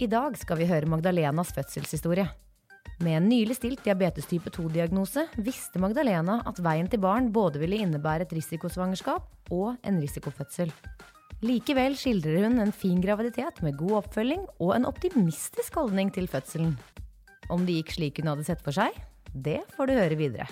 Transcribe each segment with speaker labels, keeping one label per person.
Speaker 1: I dag skal vi høre Magdalenas fødselshistorie. Med en nylig stilt diabetes type 2-diagnose visste Magdalena at veien til barn både ville innebære et risikosvangerskap og en risikofødsel. Likevel skildrer hun en fin graviditet med god oppfølging og en optimistisk holdning til fødselen. Om det gikk slik hun hadde sett for seg, det får du høre videre.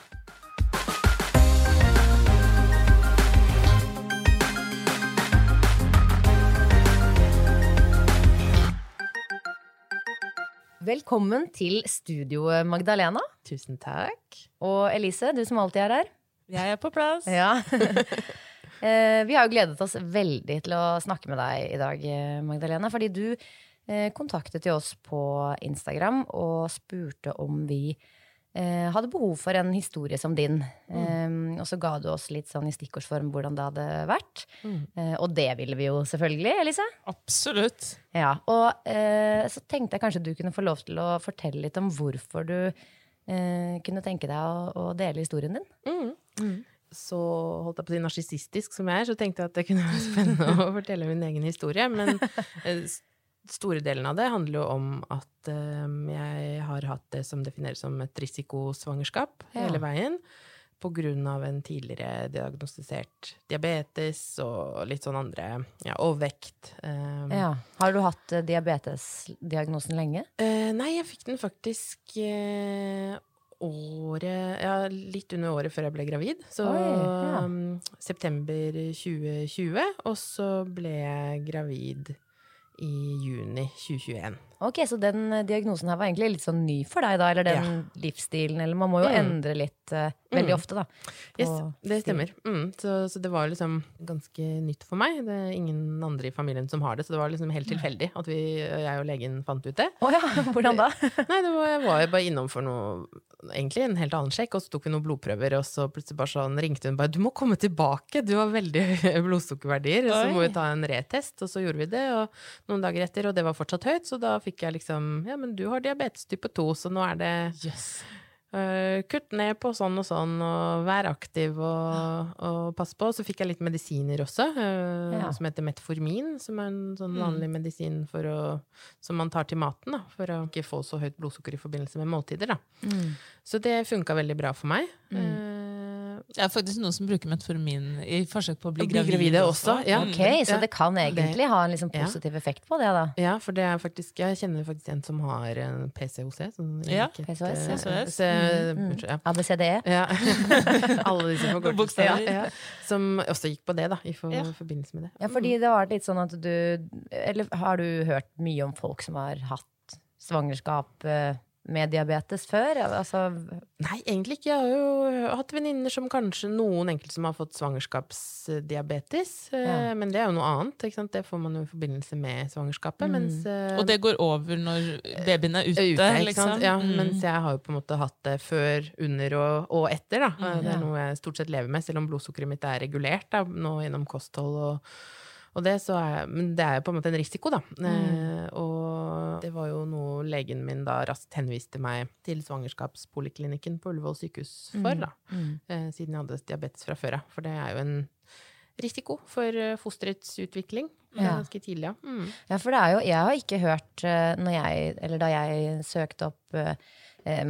Speaker 1: Velkommen til studio, Magdalena.
Speaker 2: Tusen takk.
Speaker 1: Og Elise, du som alltid er her.
Speaker 2: Jeg er på plass.
Speaker 1: Ja. Eh, Vi har jo gledet oss veldig til å snakke med deg i dag, eh, Magdalena. Fordi du eh, kontaktet jo oss på Instagram og spurte om vi eh, hadde behov for en historie som din. Eh, og så ga du oss litt sånn i stikkordsform hvordan det hadde vært. Eh, og det ville vi jo selvfølgelig, Elise.
Speaker 2: Absolutt.
Speaker 1: Ja, og eh, så tenkte jeg kanskje du kunne få lov til å fortelle litt om hvorfor du eh, kunne tenke deg å, å dele historien din.
Speaker 2: Så holdt jeg på å si narsissistisk som jeg er, så tenkte jeg at det kunne være spennende å fortelle min egen historie. Men eh, store delen av det handler jo om at eh, jeg har hatt det som defineres som et risikosvangerskap
Speaker 1: Ja.
Speaker 2: hele veien. På grunn av en tidligere diagnostisert diabetes og litt sånn andre Ja, overvekt. Eh,
Speaker 1: Ja. Har du hatt eh, diabetesdiagnosen lenge?
Speaker 2: Nei, jeg fikk den faktisk året Ja, litt under året før jeg ble gravid. Så
Speaker 1: Oi, ja.
Speaker 2: um, september 2020. Og så ble jeg gravid i juni 2021.
Speaker 1: Ok, Så den eh, diagnosen her var egentlig litt sånn ny for deg, da? Eller den livsstilen? Eller man må jo
Speaker 2: Mm.
Speaker 1: endre litt uh, veldig
Speaker 2: Mm.
Speaker 1: ofte, da.
Speaker 2: Yes, det stemmer. Mm, så, så det var liksom ganske nytt for meg. Det er ingen andre i familien som har det, så det var liksom helt tilfeldig at vi, jeg og legen fant ut det.
Speaker 1: Oh, ja, hvordan da?
Speaker 2: Nei, det var, jeg var jo bare innom for noe Egentlig en helt annen sjekk, og så tok vi noen blodprøver, og så plutselig bare sånn ringte hun bare 'Du må komme tilbake, du har veldig høye blodsukkerverdier', Oi. så må vi ta en retest, og så gjorde vi det, og noen dager etter, og det var fortsatt høyt, så da fikk jeg liksom 'Ja, men du har diabetes type 2, så nå er det
Speaker 3: Yes.
Speaker 2: Uh, kutt ned på sånn og sånn, og vær aktiv og, og pass på'. Så fikk jeg litt medisiner også, uh,
Speaker 1: Ja.
Speaker 2: som heter metformin, som er en sånn
Speaker 3: Mm.
Speaker 2: vanlig medisin for å, som man tar til maten, da, for å ikke få så høyt blodsukker i forbindelse med måltider.
Speaker 1: Mm.
Speaker 2: Så det funka veldig bra for meg. Eh,
Speaker 3: Det er faktisk noen som bruker metformin i forsøk på å bli,
Speaker 2: Å bli gravide også, ja.
Speaker 1: Ok,
Speaker 2: Mm.
Speaker 1: Så det kan egentlig ha en liksom
Speaker 2: Ja.
Speaker 1: positiv effekt på det, da.
Speaker 2: ja, for det er faktisk Jeg kjenner faktisk en som har en PCOC. Sånn
Speaker 3: Ja,
Speaker 1: PCOS,
Speaker 2: eh,
Speaker 3: PCOS.
Speaker 2: så- mm. ja.
Speaker 1: ABCDE.
Speaker 2: Ja. Alle disse forkortelsene. Ja, ja. Som også gikk på det, da, i for,
Speaker 3: Ja.
Speaker 2: forbindelse med det.
Speaker 1: Ja, fordi det har vært litt sånn at du Eller har du hørt mye om folk som har hatt svangerskap eh, med diabetes før? Altså,
Speaker 2: Nei, egentlig ikke. Jeg har jo hatt venninner som kanskje noen enkelte som har fått svangerskapsdiabetes. eh,
Speaker 1: Ja.
Speaker 2: Men det er jo noe annet. Ikke sant? Det får man jo i forbindelse med svangerskapet.
Speaker 1: Mm.
Speaker 2: Mens, eh,
Speaker 3: Og det går over når babyen er ute,
Speaker 2: ute,
Speaker 3: liksom.
Speaker 2: Ja,
Speaker 3: Mm.
Speaker 2: Mens jeg har jo på en måte hatt det før, under og, og etter. Da. Det
Speaker 1: ja.
Speaker 2: er noe jeg stort sett lever med, selv om blodsukkeret mitt er regulert da, nå gjennom kosthold og, Og det, så er, men det er jo på en måte en risiko, da. Eh, og det var jo noe legen min da raskt henviste meg til svangerskapspoliklinikken på Ullevål sykehus for, da. Eh, siden jeg hadde diabetes fra før av. For det er jo en risiko for eh, fosterets utvikling
Speaker 1: Ja.
Speaker 2: ganske tidlig, ja. Mm.
Speaker 1: Ja, for det er jo Jeg har ikke hørt eh, når jeg, eller da jeg søkte opp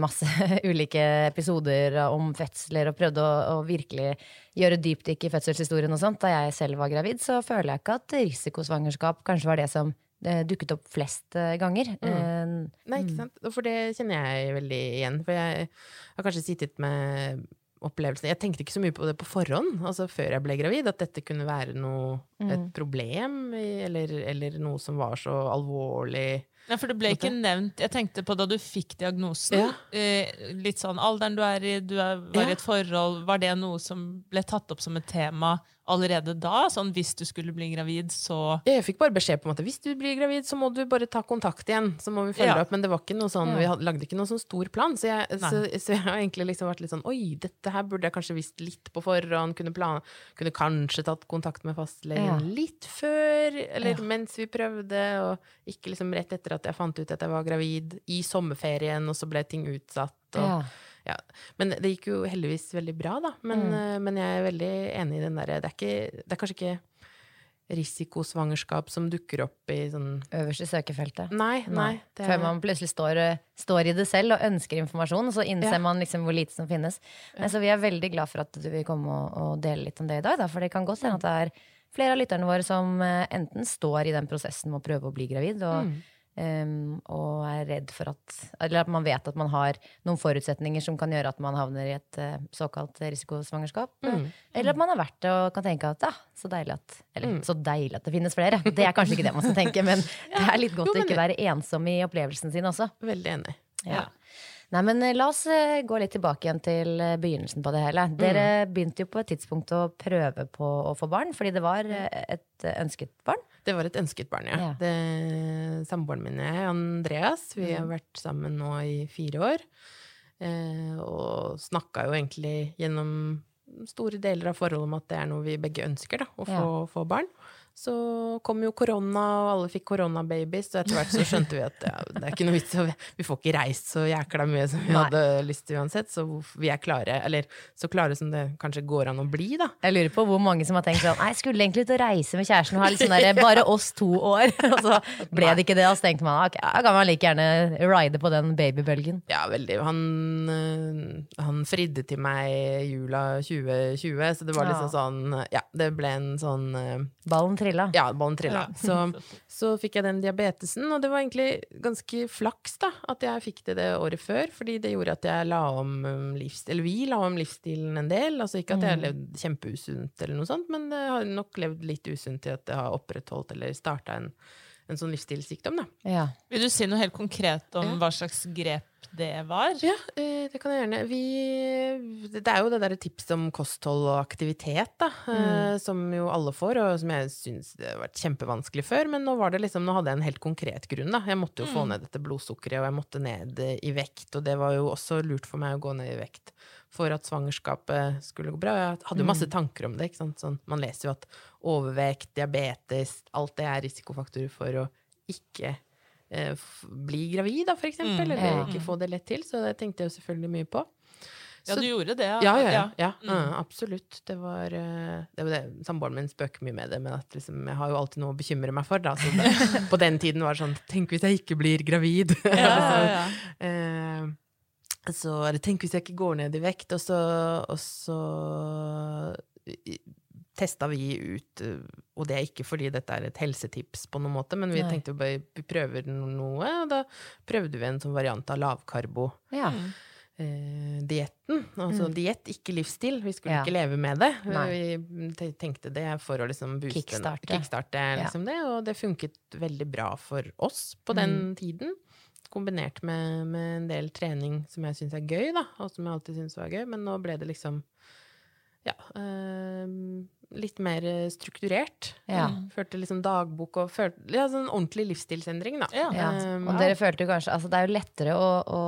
Speaker 1: masse ulike episoder om fødsler og prøvde å, å virkelig gjøre dypdykk i fødselshistorien og sånt, da jeg selv var gravid, så føler jeg ikke at risikosvangerskap kanskje var det som dukket opp flest eh, ganger. Eh,
Speaker 2: Nei, ikke sant? Og For det kjenner jeg veldig igjen. For jeg har kanskje sittet med opplevelsen Jeg tenkte ikke så mye på det på forhånd, altså før jeg ble gravid, at dette kunne være noe, et problem, eller, eller noe som var så alvorlig.
Speaker 3: Ja, for det ble ikke nevnt Jeg tenkte på da du fikk diagnosen.
Speaker 2: Ja.
Speaker 3: Eh, litt sånn alderen du er i, du er, var i et forhold. Var det noe som ble tatt opp som et tema allerede da? Sånn hvis du skulle bli gravid, så
Speaker 2: Jeg fikk bare beskjed på en måte hvis du blir gravid, så må du bare ta kontakt igjen. Så må vi følge
Speaker 3: Ja.
Speaker 2: opp. Men det var ikke noe sånn, vi lagde ikke noen sånn stor plan. Så jeg, så, så jeg har egentlig liksom vært litt sånn Oi, dette her burde jeg kanskje visst litt på forhånd. Kunne, plan, kunne kanskje tatt kontakt med fastlegen
Speaker 1: Ja.
Speaker 2: litt før, eller
Speaker 3: Ja.
Speaker 2: mens vi prøvde. Og ikke liksom rett etter at jeg fant ut at jeg var gravid, i sommerferien, og så ble ting utsatt. Og,
Speaker 1: ja.
Speaker 2: ja. Men det gikk jo heldigvis veldig bra, da. Men, mm. men jeg er veldig enig i den derre det, det er kanskje ikke risikosvangerskap som dukker opp i sånn
Speaker 1: Øverste søkefeltet.
Speaker 2: Nei, nei. det
Speaker 1: Før man plutselig står, eh, står i det selv og ønsker informasjon, og så innser
Speaker 2: Ja.
Speaker 1: man liksom hvor lite som finnes. Nei, så vi er veldig glad for at du vil komme og, og dele litt om det i dag, da, for det kan godt hende at det er flere av lytterne våre som eh, enten står i den prosessen med å prøve å bli gravid, og,
Speaker 2: Mm.
Speaker 1: Em, og er redd for at Eller at man vet at man har noen forutsetninger som kan gjøre at man havner i et uh, såkalt risikosvangerskap.
Speaker 2: Mm.
Speaker 1: Eller at man har vært det og kan tenke at ja, så deilig at Eller
Speaker 2: Mm.
Speaker 1: så deilig at det finnes flere. Det er kanskje ikke det man skal tenke, men det er litt godt
Speaker 2: Jo,
Speaker 1: å ikke være ensom i opplevelsen sin også.
Speaker 2: Veldig enig.
Speaker 1: Ja. Nei, men eh, la oss eh, gå litt tilbake igjen til eh, begynnelsen på det hele. Dere begynte jo på et tidspunkt å prøve på å få barn, fordi det var eh, et eh, ønsket barn.
Speaker 2: Det var et ønsket barn, ja.
Speaker 1: Ja.
Speaker 2: Samboeren min og jeg, Andreas, vi har vært sammen nå i fire år. Eh, og snakka jo egentlig gjennom store deler av forholdet om at det er noe vi begge ønsker, da, å få, få barn. Så kom jo korona, og alle fikk koronababies, og etter hvert så skjønte vi at ja, det er ikke noe vits, vi, får ikke reist så jækla mye som vi
Speaker 1: Nei.
Speaker 2: hadde lyst til uansett, så vi er klare, eller så klare som det kanskje går an å bli, da.
Speaker 1: Jeg lurer på hvor mange som har tenkt sånn jeg skulle egentlig ut og reise med kjæresten og ha litt sånn derre bare oss to år. Og så ble det ikke det, og så tenkte man ok, da kan man like gjerne ride på den babybølgen.
Speaker 2: Ja, veldig. Han, øh, han fridde til meg jula 2020, så det var liksom sånn Ja, det ble en sånn Ballen
Speaker 1: Ballen trilla.
Speaker 2: Ja, ballen trilla. Så, så fikk jeg den diabetesen, og det var egentlig ganske flaks, da, at jeg fikk det det året før, fordi det gjorde at jeg la om um, livsstil Eller vi la om livsstilen en del. Altså ikke at jeg har levd kjempeusunt eller noe sånt, men jeg har nok levd litt usunt til at jeg har opprettholdt eller starta en, en sånn livsstilssykdom, da.
Speaker 1: Ja.
Speaker 3: Vil du si noe helt konkret om
Speaker 2: Ja.
Speaker 3: hva slags grep det var?
Speaker 2: Ja, eh, det kan jeg gjerne. Vi, det er jo det derre tipset om kosthold og aktivitet, da, mm. som jo alle får, og som jeg syns har vært kjempevanskelig før. Men nå var det liksom, nå hadde jeg en helt konkret grunn, da. Jeg måtte jo få ned dette blodsukkeret, og jeg måtte ned eh, i vekt. Og det var jo også lurt for meg å gå ned i vekt for at svangerskapet skulle gå bra. Jeg hadde jo masse tanker om det. Sånn, man leser jo at overvekt, diabetes, alt det er risikofaktorer for å ikke eh, bli gravid, da, for eksempel.
Speaker 3: Mm.
Speaker 2: Eller ikke få det lett til. Så det tenkte jeg jo selvfølgelig mye på.
Speaker 3: Ja, du gjorde det?
Speaker 2: Ja, ja, ja. ja.
Speaker 3: Mm.
Speaker 2: ja, absolutt. Det var eh, det, var det. Samboeren min spøker mye med det, men at liksom, jeg har jo alltid noe å bekymre meg for. Da. Så det, på den tiden var det sånn Tenk hvis jeg ikke blir gravid!
Speaker 3: Ja, ja, ja.
Speaker 2: Eh, så eller tenk hvis jeg ikke går ned i vekt, og så, og så testa vi ut eh, Og det er ikke fordi dette er et helsetips på noen måte, men vi
Speaker 1: Nei.
Speaker 2: tenkte bare vi prøver noe, og da prøvde vi en sånn variant av lavkarbo.
Speaker 1: Ja.
Speaker 2: Eh, dietten. Altså diett, ikke livsstil. Vi skulle
Speaker 1: Mm. Ja.
Speaker 2: ikke leve med det.
Speaker 1: Nei.
Speaker 2: Vi tenkte det for å liksom booste
Speaker 1: Kickstarte.
Speaker 2: kickstarte liksom det, og det funket veldig bra for oss på den
Speaker 1: Mm.
Speaker 2: tiden. Kombinert med, med en del trening som jeg syns er gøy, da, og som jeg alltid syns var gøy. Men nå ble det liksom ja, eh, litt mer eh, strukturert.
Speaker 1: Ja.
Speaker 2: Førte liksom dagbok og følte, ja, sånn ordentlig livsstilsendring, da.
Speaker 3: Ja.
Speaker 1: Ja.
Speaker 2: Um,
Speaker 1: Og dere følte kanskje Altså, det er jo lettere å, å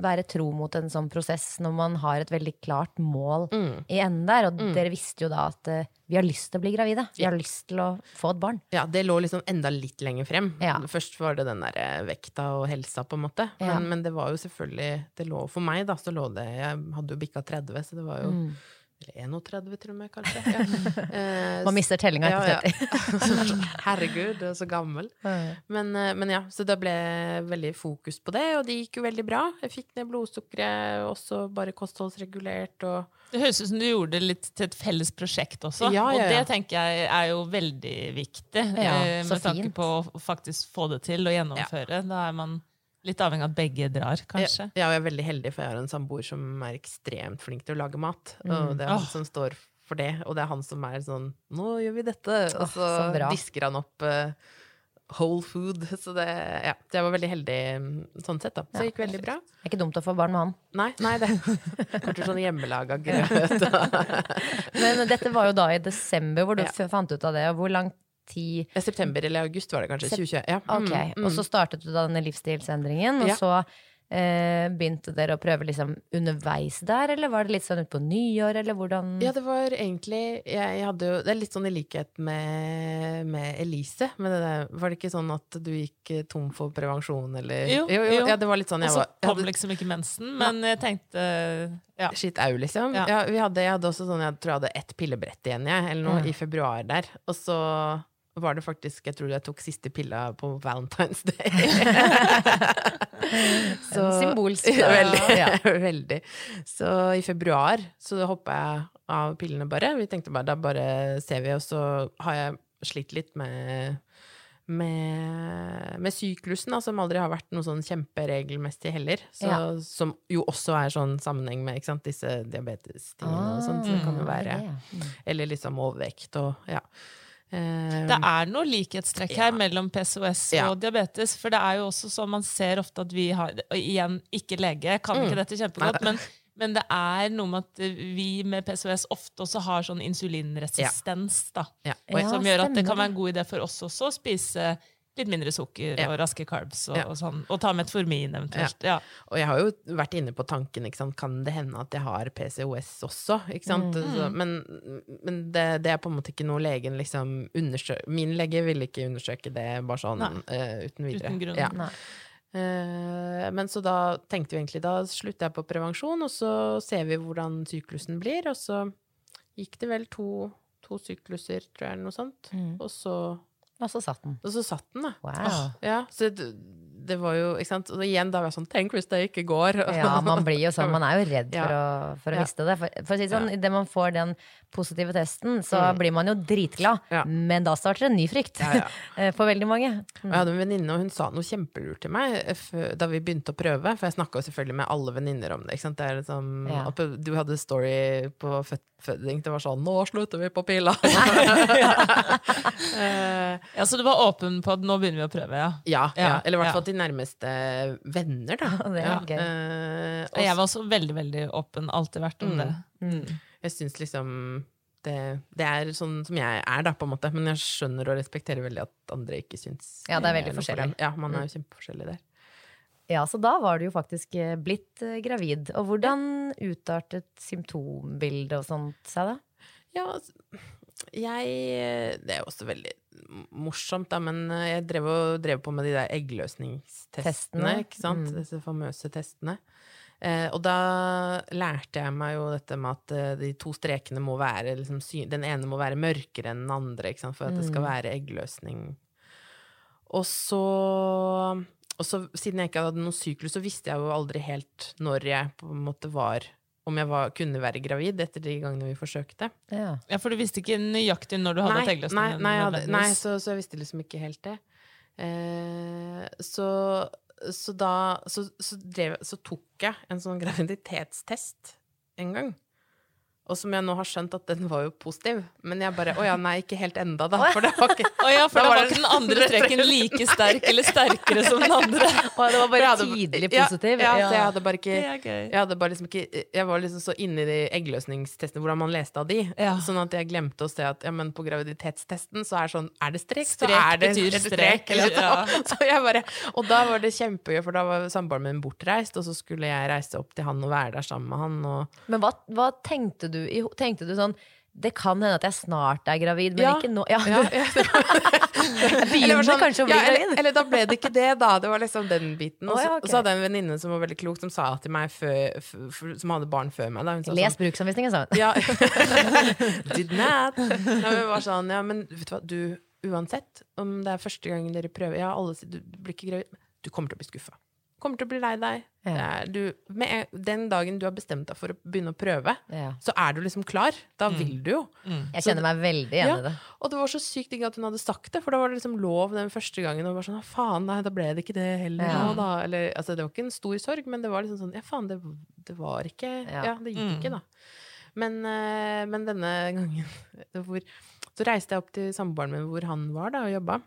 Speaker 1: være tro mot en sånn prosess når man har et veldig klart mål
Speaker 2: Mm.
Speaker 1: i enden der. Og dere visste jo da at uh, vi har lyst til å bli gravide. Vi har lyst til å få et barn.
Speaker 2: Ja, det lå liksom enda litt lenger frem.
Speaker 1: Ja.
Speaker 2: Først var det den der eh, vekta og helsa, på en måte. Men,
Speaker 1: Ja.
Speaker 2: men det var jo selvfølgelig Det lå for meg, da, så lå det Jeg hadde jo bikka 30, så det var jo
Speaker 1: Mm.
Speaker 2: Eller 31, til og med, kanskje. Ja. Eh,
Speaker 1: Man mister tellinga
Speaker 2: ja, ja.
Speaker 1: etter 30.
Speaker 2: Sånn, Herregud, du er så gammel. Men, eh, men ja, så det ble veldig fokus på det, og det gikk jo veldig bra. Jeg fikk ned blodsukkeret, også bare kostholdsregulert og
Speaker 3: Det høres ut som du gjorde det litt til et felles prosjekt også.
Speaker 2: Ja, ja,
Speaker 3: Og det tenker jeg er jo veldig viktig,
Speaker 1: Ja,
Speaker 3: eh, med tanke på å faktisk få det til og gjennomføre. Da er man litt avhengig av at begge drar, kanskje.
Speaker 2: Ja, og jeg er veldig heldig, for jeg har en samboer som er ekstremt flink til å lage mat. Og det er han
Speaker 3: oh.
Speaker 2: som står for det, og det er han som er sånn 'Nå gjør vi dette', og så,
Speaker 1: så så
Speaker 2: disker han opp uh, whole food. Så det, ja, jeg var veldig heldig mm, sånn sett, da. Så det gikk veldig bra.
Speaker 1: Det er ikke dumt å få barn med han.
Speaker 2: Nei, nei, det kommer sånn hjemmelaga grøt.
Speaker 1: Men dette var jo da i desember hvor du
Speaker 2: Ja.
Speaker 1: fant ut av det. Og hvor lang tid
Speaker 2: September eller august var det kanskje. 2020. Ja.
Speaker 1: Ok,
Speaker 2: mm, mm.
Speaker 1: Og så startet du da denne livsstilsendringen, og
Speaker 2: Ja.
Speaker 1: så eh, begynte dere å prøve liksom underveis der, eller var det litt sånn utpå nyår, eller hvordan
Speaker 2: Ja, det var egentlig jeg, jeg hadde jo, Det er litt sånn i likhet med, med Elise. Men det der, var det ikke sånn at du gikk eh, tom for prevensjon, eller
Speaker 3: Jo, jo.
Speaker 2: Ja, det var litt sånn jeg
Speaker 3: så
Speaker 2: Og så
Speaker 3: kom liksom ikke mensen, men jeg tenkte ja.
Speaker 2: Shit au, liksom.
Speaker 3: Ja.
Speaker 2: Ja. vi hadde, jeg hadde også sånn, jeg tror jeg hadde ett pillebrett igjen, jeg, eller noe,
Speaker 1: mm.
Speaker 2: i februar der. Og så var det faktisk Jeg tror jeg tok siste pilla på Valentine's Day.
Speaker 1: Symbolsk,
Speaker 2: Ja, veldig,
Speaker 1: Ja.
Speaker 2: veldig. Så i februar så hoppa jeg av pillene bare. Vi tenkte bare da bare ser vi, og så har jeg slitt litt med med, med syklusen, da, som aldri har vært noe sånn kjemperegelmessig heller. Så,
Speaker 1: Ja.
Speaker 2: Som jo også er sånn sammenheng med ikke sant, disse diabetestingene og sånt. Så det kan jo være
Speaker 1: Ah, det.
Speaker 2: Eller liksom overvekt og ja. Eh,
Speaker 3: Det er noe likhetstrekk her
Speaker 2: Ja.
Speaker 3: mellom PCOS
Speaker 2: Ja.
Speaker 3: og diabetes. For det er jo også sånn man ser ofte at vi har Og igjen, ikke lege, kan
Speaker 2: Mm.
Speaker 3: ikke dette kjempegodt, men, men det er noe med at vi med PCOS ofte også har sånn insulinresistens, da.
Speaker 2: ja.
Speaker 1: Ja,
Speaker 3: som gjør at det kan være en god idé for oss også å spise litt mindre sukker
Speaker 2: Ja.
Speaker 3: og raske carbs og,
Speaker 2: Ja.
Speaker 3: og sånn. Og ta metformin eventuelt. Ja.
Speaker 2: Og jeg har jo vært inne på tanken, kan det hende at jeg har PCOS også?
Speaker 3: Mm.
Speaker 2: Så, men men det, det er på en måte ikke noe legen liksom undersøker Min lege ville ikke undersøke det bare sånn eh, uten videre.
Speaker 3: Uten grunn.
Speaker 1: Nei.
Speaker 2: Eh, men så da tenkte vi egentlig da slutter jeg på prevensjon, og så ser vi hvordan syklusen blir. Og så gikk det vel to, to sykluser, tror jeg, eller noe sånt.
Speaker 1: Mm.
Speaker 2: Og, så,
Speaker 1: Og så satt den.
Speaker 2: og så satt den, da.
Speaker 1: Wow.
Speaker 2: Ja, så det, det var jo, ikke sant. Og igjen, da var jeg sånn Tenk hvis det ikke går.
Speaker 1: Ja, man blir jo sånn, man er jo redd for
Speaker 2: Ja.
Speaker 1: å, for å
Speaker 2: Ja.
Speaker 1: miste det. For, for å si det sånn, idet man får den positive testen, så
Speaker 2: Mm.
Speaker 1: blir man jo dritglad.
Speaker 2: Ja.
Speaker 1: Men da starter en ny frykt.
Speaker 2: Ja, ja.
Speaker 1: Eh, For veldig mange.
Speaker 2: Mm. jeg hadde en venninne, og hun sa noe kjempelurt til meg eh, da vi begynte å prøve. For jeg snakka jo selvfølgelig med alle venninner om det. Ikke sant? Det er liksom,
Speaker 1: Ja.
Speaker 2: at Du hadde story på fød- føding. Det var sånn 'Nå slutter vi på pilla'. Eh,
Speaker 3: ja, Så du var åpen på at nå begynner vi å prøve, ja.
Speaker 2: ja, ja.
Speaker 3: Ja,
Speaker 2: Eller i hvert
Speaker 3: ja.
Speaker 2: at til nærmeste venner, da.
Speaker 1: Det er
Speaker 2: ja.
Speaker 1: gøy.
Speaker 2: Uh,
Speaker 3: Og jeg var også veldig veldig åpen, alltid vært om
Speaker 2: Mm.
Speaker 3: det.
Speaker 1: Mm.
Speaker 2: Jeg syns liksom det, det er sånn som jeg er, da, på en måte. Men jeg skjønner og respekterer veldig at andre ikke syns
Speaker 1: Ja, det er veldig forskjellig.
Speaker 2: Ja, man er jo kjempeforskjellig der.
Speaker 1: Ja, så da var du jo faktisk eh, blitt eh, gravid. Og hvordan utartet symptombildet og sånt seg da?
Speaker 2: Ja, altså, jeg Det er også veldig morsomt, da, men jeg drev, og, drev på med de der eggløsningstestene, ikke sant?
Speaker 1: mm.
Speaker 2: Disse famøse testene. Eh, og da lærte jeg meg jo dette med at eh, de to strekene må være liksom, Den ene må være mørkere enn den andre, ikke sant? for at det skal
Speaker 1: Mm.
Speaker 2: være eggløsning. Og så, og så, siden jeg ikke hadde noen syklus, så visste jeg jo aldri helt når jeg på en måte var Om jeg var, kunne være gravid etter de gangene vi forsøkte.
Speaker 1: Ja.
Speaker 3: Ja, For du visste ikke nøyaktig når du hadde
Speaker 2: Nei,
Speaker 3: eggløsning?
Speaker 2: nei, nei, hadde, nei så, så jeg visste liksom ikke helt det. Eh, så, så da så, så, drev, så tok jeg en sånn graviditetstest en gang. Og som jeg nå har skjønt at den var jo positiv. Men jeg bare Å ja, nei, ikke helt enda, da. For det var ikke
Speaker 3: ja, for
Speaker 2: Da var
Speaker 3: ikke den andre trekken like sterk eller sterkere som den andre.
Speaker 1: Og det var bare
Speaker 2: hadde-
Speaker 1: tydelig
Speaker 2: ja,
Speaker 1: positiv.
Speaker 2: Ja, så jeg hadde bare ikke jeg, hadde bare liksom ikke, jeg var liksom så inne i de eggløsningstestene, hvordan man leste av de,
Speaker 3: Ja.
Speaker 2: sånn at jeg glemte å se at ja, men på graviditetstesten så er sånn Er det strek, så er det
Speaker 3: betyr
Speaker 2: strek.
Speaker 3: strek,
Speaker 2: eller
Speaker 3: ja.
Speaker 2: så jeg bare, og da var det kjempegøy, for da var samboeren min bortreist, og så skulle jeg reise opp til han og være der sammen med han. Og,
Speaker 1: Men hva, hva tenkte du ho- Tenkte du sånn Det kan hende at jeg snart er gravid, men
Speaker 2: Ja.
Speaker 1: ikke nå. Ja,
Speaker 2: ja, ja,
Speaker 1: jeg begynner
Speaker 2: sånn,
Speaker 1: kanskje å bli
Speaker 2: ja, eller,
Speaker 1: gravid.
Speaker 2: eller da ble det ikke det, da. Det var liksom den biten. Og så,
Speaker 1: ja,
Speaker 2: okay. hadde jeg en venninne som var veldig klok, som sa til meg før, som hadde barn før meg. Sa
Speaker 1: Les
Speaker 2: sånn,
Speaker 1: bruksanvisningen, sa hun.
Speaker 2: ja. Did not. Ja, men var sånn, ja, men vet du hva, du uansett, om det er første gangen dere prøver Ja, alle sier du blir ikke gravid. Du kommer til å bli skuffa. Kommer til å bli lei deg.
Speaker 1: Ja.
Speaker 2: Du, med, den dagen du har bestemt deg for å begynne å prøve,
Speaker 1: Ja.
Speaker 2: så er du liksom klar. Da vil du jo.
Speaker 1: Jeg kjenner meg veldig igjen i det.
Speaker 2: Og det var så sykt ikke at hun hadde sagt det, for da var det liksom lov den første gangen. Og var sånn, faen, nei, da ble det ikke det heller
Speaker 1: Ja.
Speaker 2: nå, da. Eller, altså, det var ikke en stor sorg, men det var liksom sånn, ja faen, det, det var ikke,
Speaker 1: Ja.
Speaker 2: ja, det gikk ikke da. Men, eh, men denne gangen, hvor, så reiste jeg opp til samboeren min hvor han var da og jobba.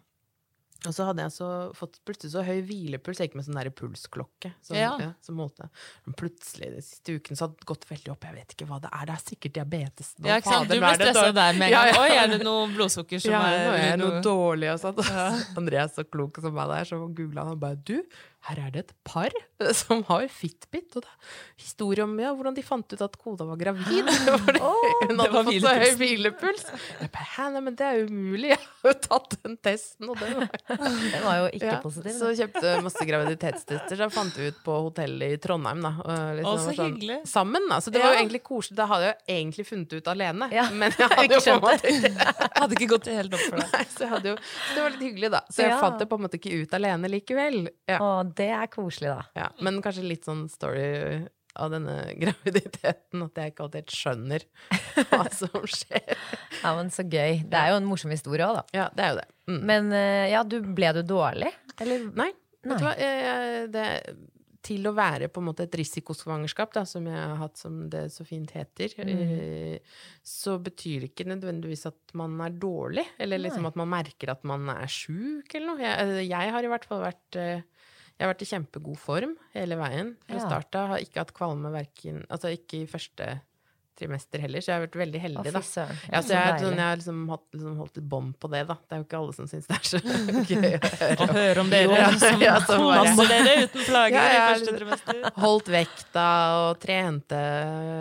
Speaker 2: Og så hadde jeg så fått plutselig så høy hvilepuls. Jeg gikk med sånn der pulsklokke. Som,
Speaker 3: Ja.
Speaker 2: ja, som målte. Men plutselig de siste ukene så hadde det gått veldig opp. Jeg vet ikke hva det er. Det er sikkert diabetes. Nå,
Speaker 3: Ja, sant?
Speaker 2: fader
Speaker 3: Du
Speaker 2: er
Speaker 3: ble stressa der med en gang. Oi, er det noe blodsukker som
Speaker 2: ja, nå er jeg
Speaker 3: er
Speaker 2: noe dårlig og sånn. Andreas så klok som meg der, så googla han og bare Du, her er det et par som har Fitbit. Og det er historie om ja, hvordan de fant ut at kona var gravid. Fordi hun hadde fått så høy
Speaker 3: hvilepuls.
Speaker 2: Jeg bare, Hæ, nei, men det er umulig. Jeg har jo tatt den testen, og det var
Speaker 1: Den var jo ikke
Speaker 2: ja,
Speaker 1: positiv.
Speaker 2: Så kjøpte masse graviditetstester, så fant vi ut på hotellet i Trondheim, da. liksom
Speaker 3: Å, så
Speaker 2: sånn,
Speaker 3: hyggelig.
Speaker 2: Sammen, da. Så det var jo egentlig koselig. Det hadde jeg jo egentlig funnet ut alene.
Speaker 1: Ja.
Speaker 2: Men jeg hadde jo på en måte
Speaker 3: Hadde ikke gått helt opp for deg.
Speaker 2: Nei, så, jo, så det var litt hyggelig, da. Så jeg
Speaker 1: Ja.
Speaker 2: fant det på en måte ikke ut alene likevel. Ja.
Speaker 1: Å, det er koselig, da.
Speaker 2: Ja. Men kanskje litt sånn story av denne graviditeten, at jeg ikke alltid skjønner hva som skjer.
Speaker 1: Ja, men Så gøy. Det er jo en morsom historie òg, da.
Speaker 2: Ja, det er jo det. Mm.
Speaker 1: Men eh, ja, du, ble du dårlig? Eller?
Speaker 2: Nei,
Speaker 1: Nei.
Speaker 2: vet du hva. Jeg, Det, til å være på en måte et risikosvangerskap, da, som jeg har hatt, som det så fint heter, mm. så betyr det ikke nødvendigvis at man er dårlig, eller liksom at man merker at man er sjuk eller noe. Jeg, eh, jeg har i hvert fall vært eh, jeg har vært i kjempegod form hele veien fra
Speaker 1: Ja.
Speaker 2: starta. Har ikke hatt kvalme verken Altså ikke i første trimester heller, så jeg har vært veldig heldig, da.
Speaker 1: Ja,
Speaker 2: Ja, så
Speaker 1: så
Speaker 2: jeg,
Speaker 1: deilig.
Speaker 2: sånn, jeg har liksom, hatt, liksom holdt et bånd på det, da. Det er jo ikke alle som syns det er så gøy å høre.
Speaker 3: Å høre om dere
Speaker 2: Ja,
Speaker 3: som
Speaker 2: ja,
Speaker 3: koser dere uten plager
Speaker 2: Ja,
Speaker 3: i første trimester.
Speaker 2: Holdt vekta og trente.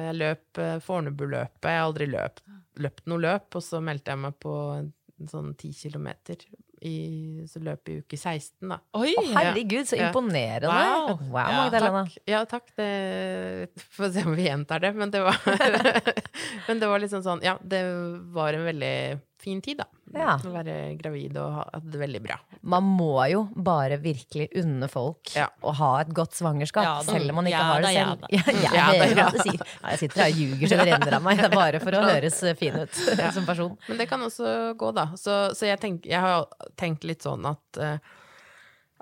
Speaker 2: Jeg løp eh, Fornebuløpet. Jeg har aldri løpt, løpt noe løp, og så meldte jeg meg på en, en sånn ti kilometer i så løp i uke 16, da.
Speaker 3: Oi!
Speaker 1: Å, herregud, så
Speaker 2: Ja.
Speaker 1: imponerende!
Speaker 3: Wow.
Speaker 1: Wow,
Speaker 3: Ja,
Speaker 1: Magdalena.
Speaker 2: Takk. Ja, takk. Det Får se om vi gjentar det, men det var Men det var liksom sånn Ja, det var en veldig fin tid, da.
Speaker 1: Ja.
Speaker 2: Å være gravid og ha det veldig bra.
Speaker 1: Man må jo bare virkelig unne folk
Speaker 2: Ja.
Speaker 1: å ha et godt svangerskap,
Speaker 3: Ja
Speaker 1: selv om man ikke
Speaker 3: Ja
Speaker 1: har det
Speaker 3: selv. ja da.
Speaker 1: Ja, jeg
Speaker 2: Ja
Speaker 1: hører
Speaker 2: ja
Speaker 1: hva du sier. Ja, jeg sitter her og ljuger så det renner av meg. Det er bare for å høres fin ut som person.
Speaker 2: Men det kan også gå, da. Så, så jeg, tenk, jeg har tenkt litt sånn at eh,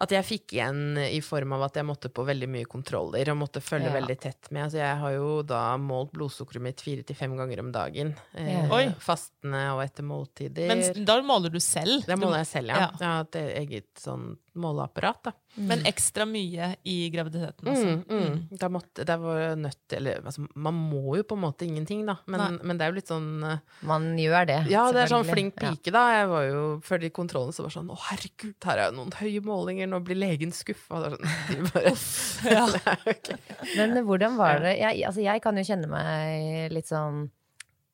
Speaker 2: at jeg fikk igjen i form av at jeg måtte på veldig mye kontroller og måtte følge
Speaker 1: Ja.
Speaker 2: veldig tett med. Altså jeg har jo da målt blodsukkeret mitt fire til fem ganger om dagen. Eh,
Speaker 1: Ja.
Speaker 3: Eh,
Speaker 2: Fastende og etter måltider.
Speaker 3: Men da måler du selv.
Speaker 2: Da måler jeg selv, ja.
Speaker 3: Ja.
Speaker 2: Jeg har et eget sånn måleapparat, da.
Speaker 3: Men ekstra mye i graviditeten også.
Speaker 2: Mm, mm. Måtte, var nødt til Eller altså, man må jo på en måte ingenting, da. Men, men det er jo litt sånn eh,
Speaker 1: Man gjør det.
Speaker 2: Ja, det er sånn flink pike, da. Jeg var jo Før de kontrollene så var sånn Å, herregud, her er jo noen høye målinger, nå blir legen skuffa. Sånn, de bare,
Speaker 3: Ja.
Speaker 2: Ok.
Speaker 1: Men hvordan var det jeg, altså jeg kan jo kjenne meg litt sånn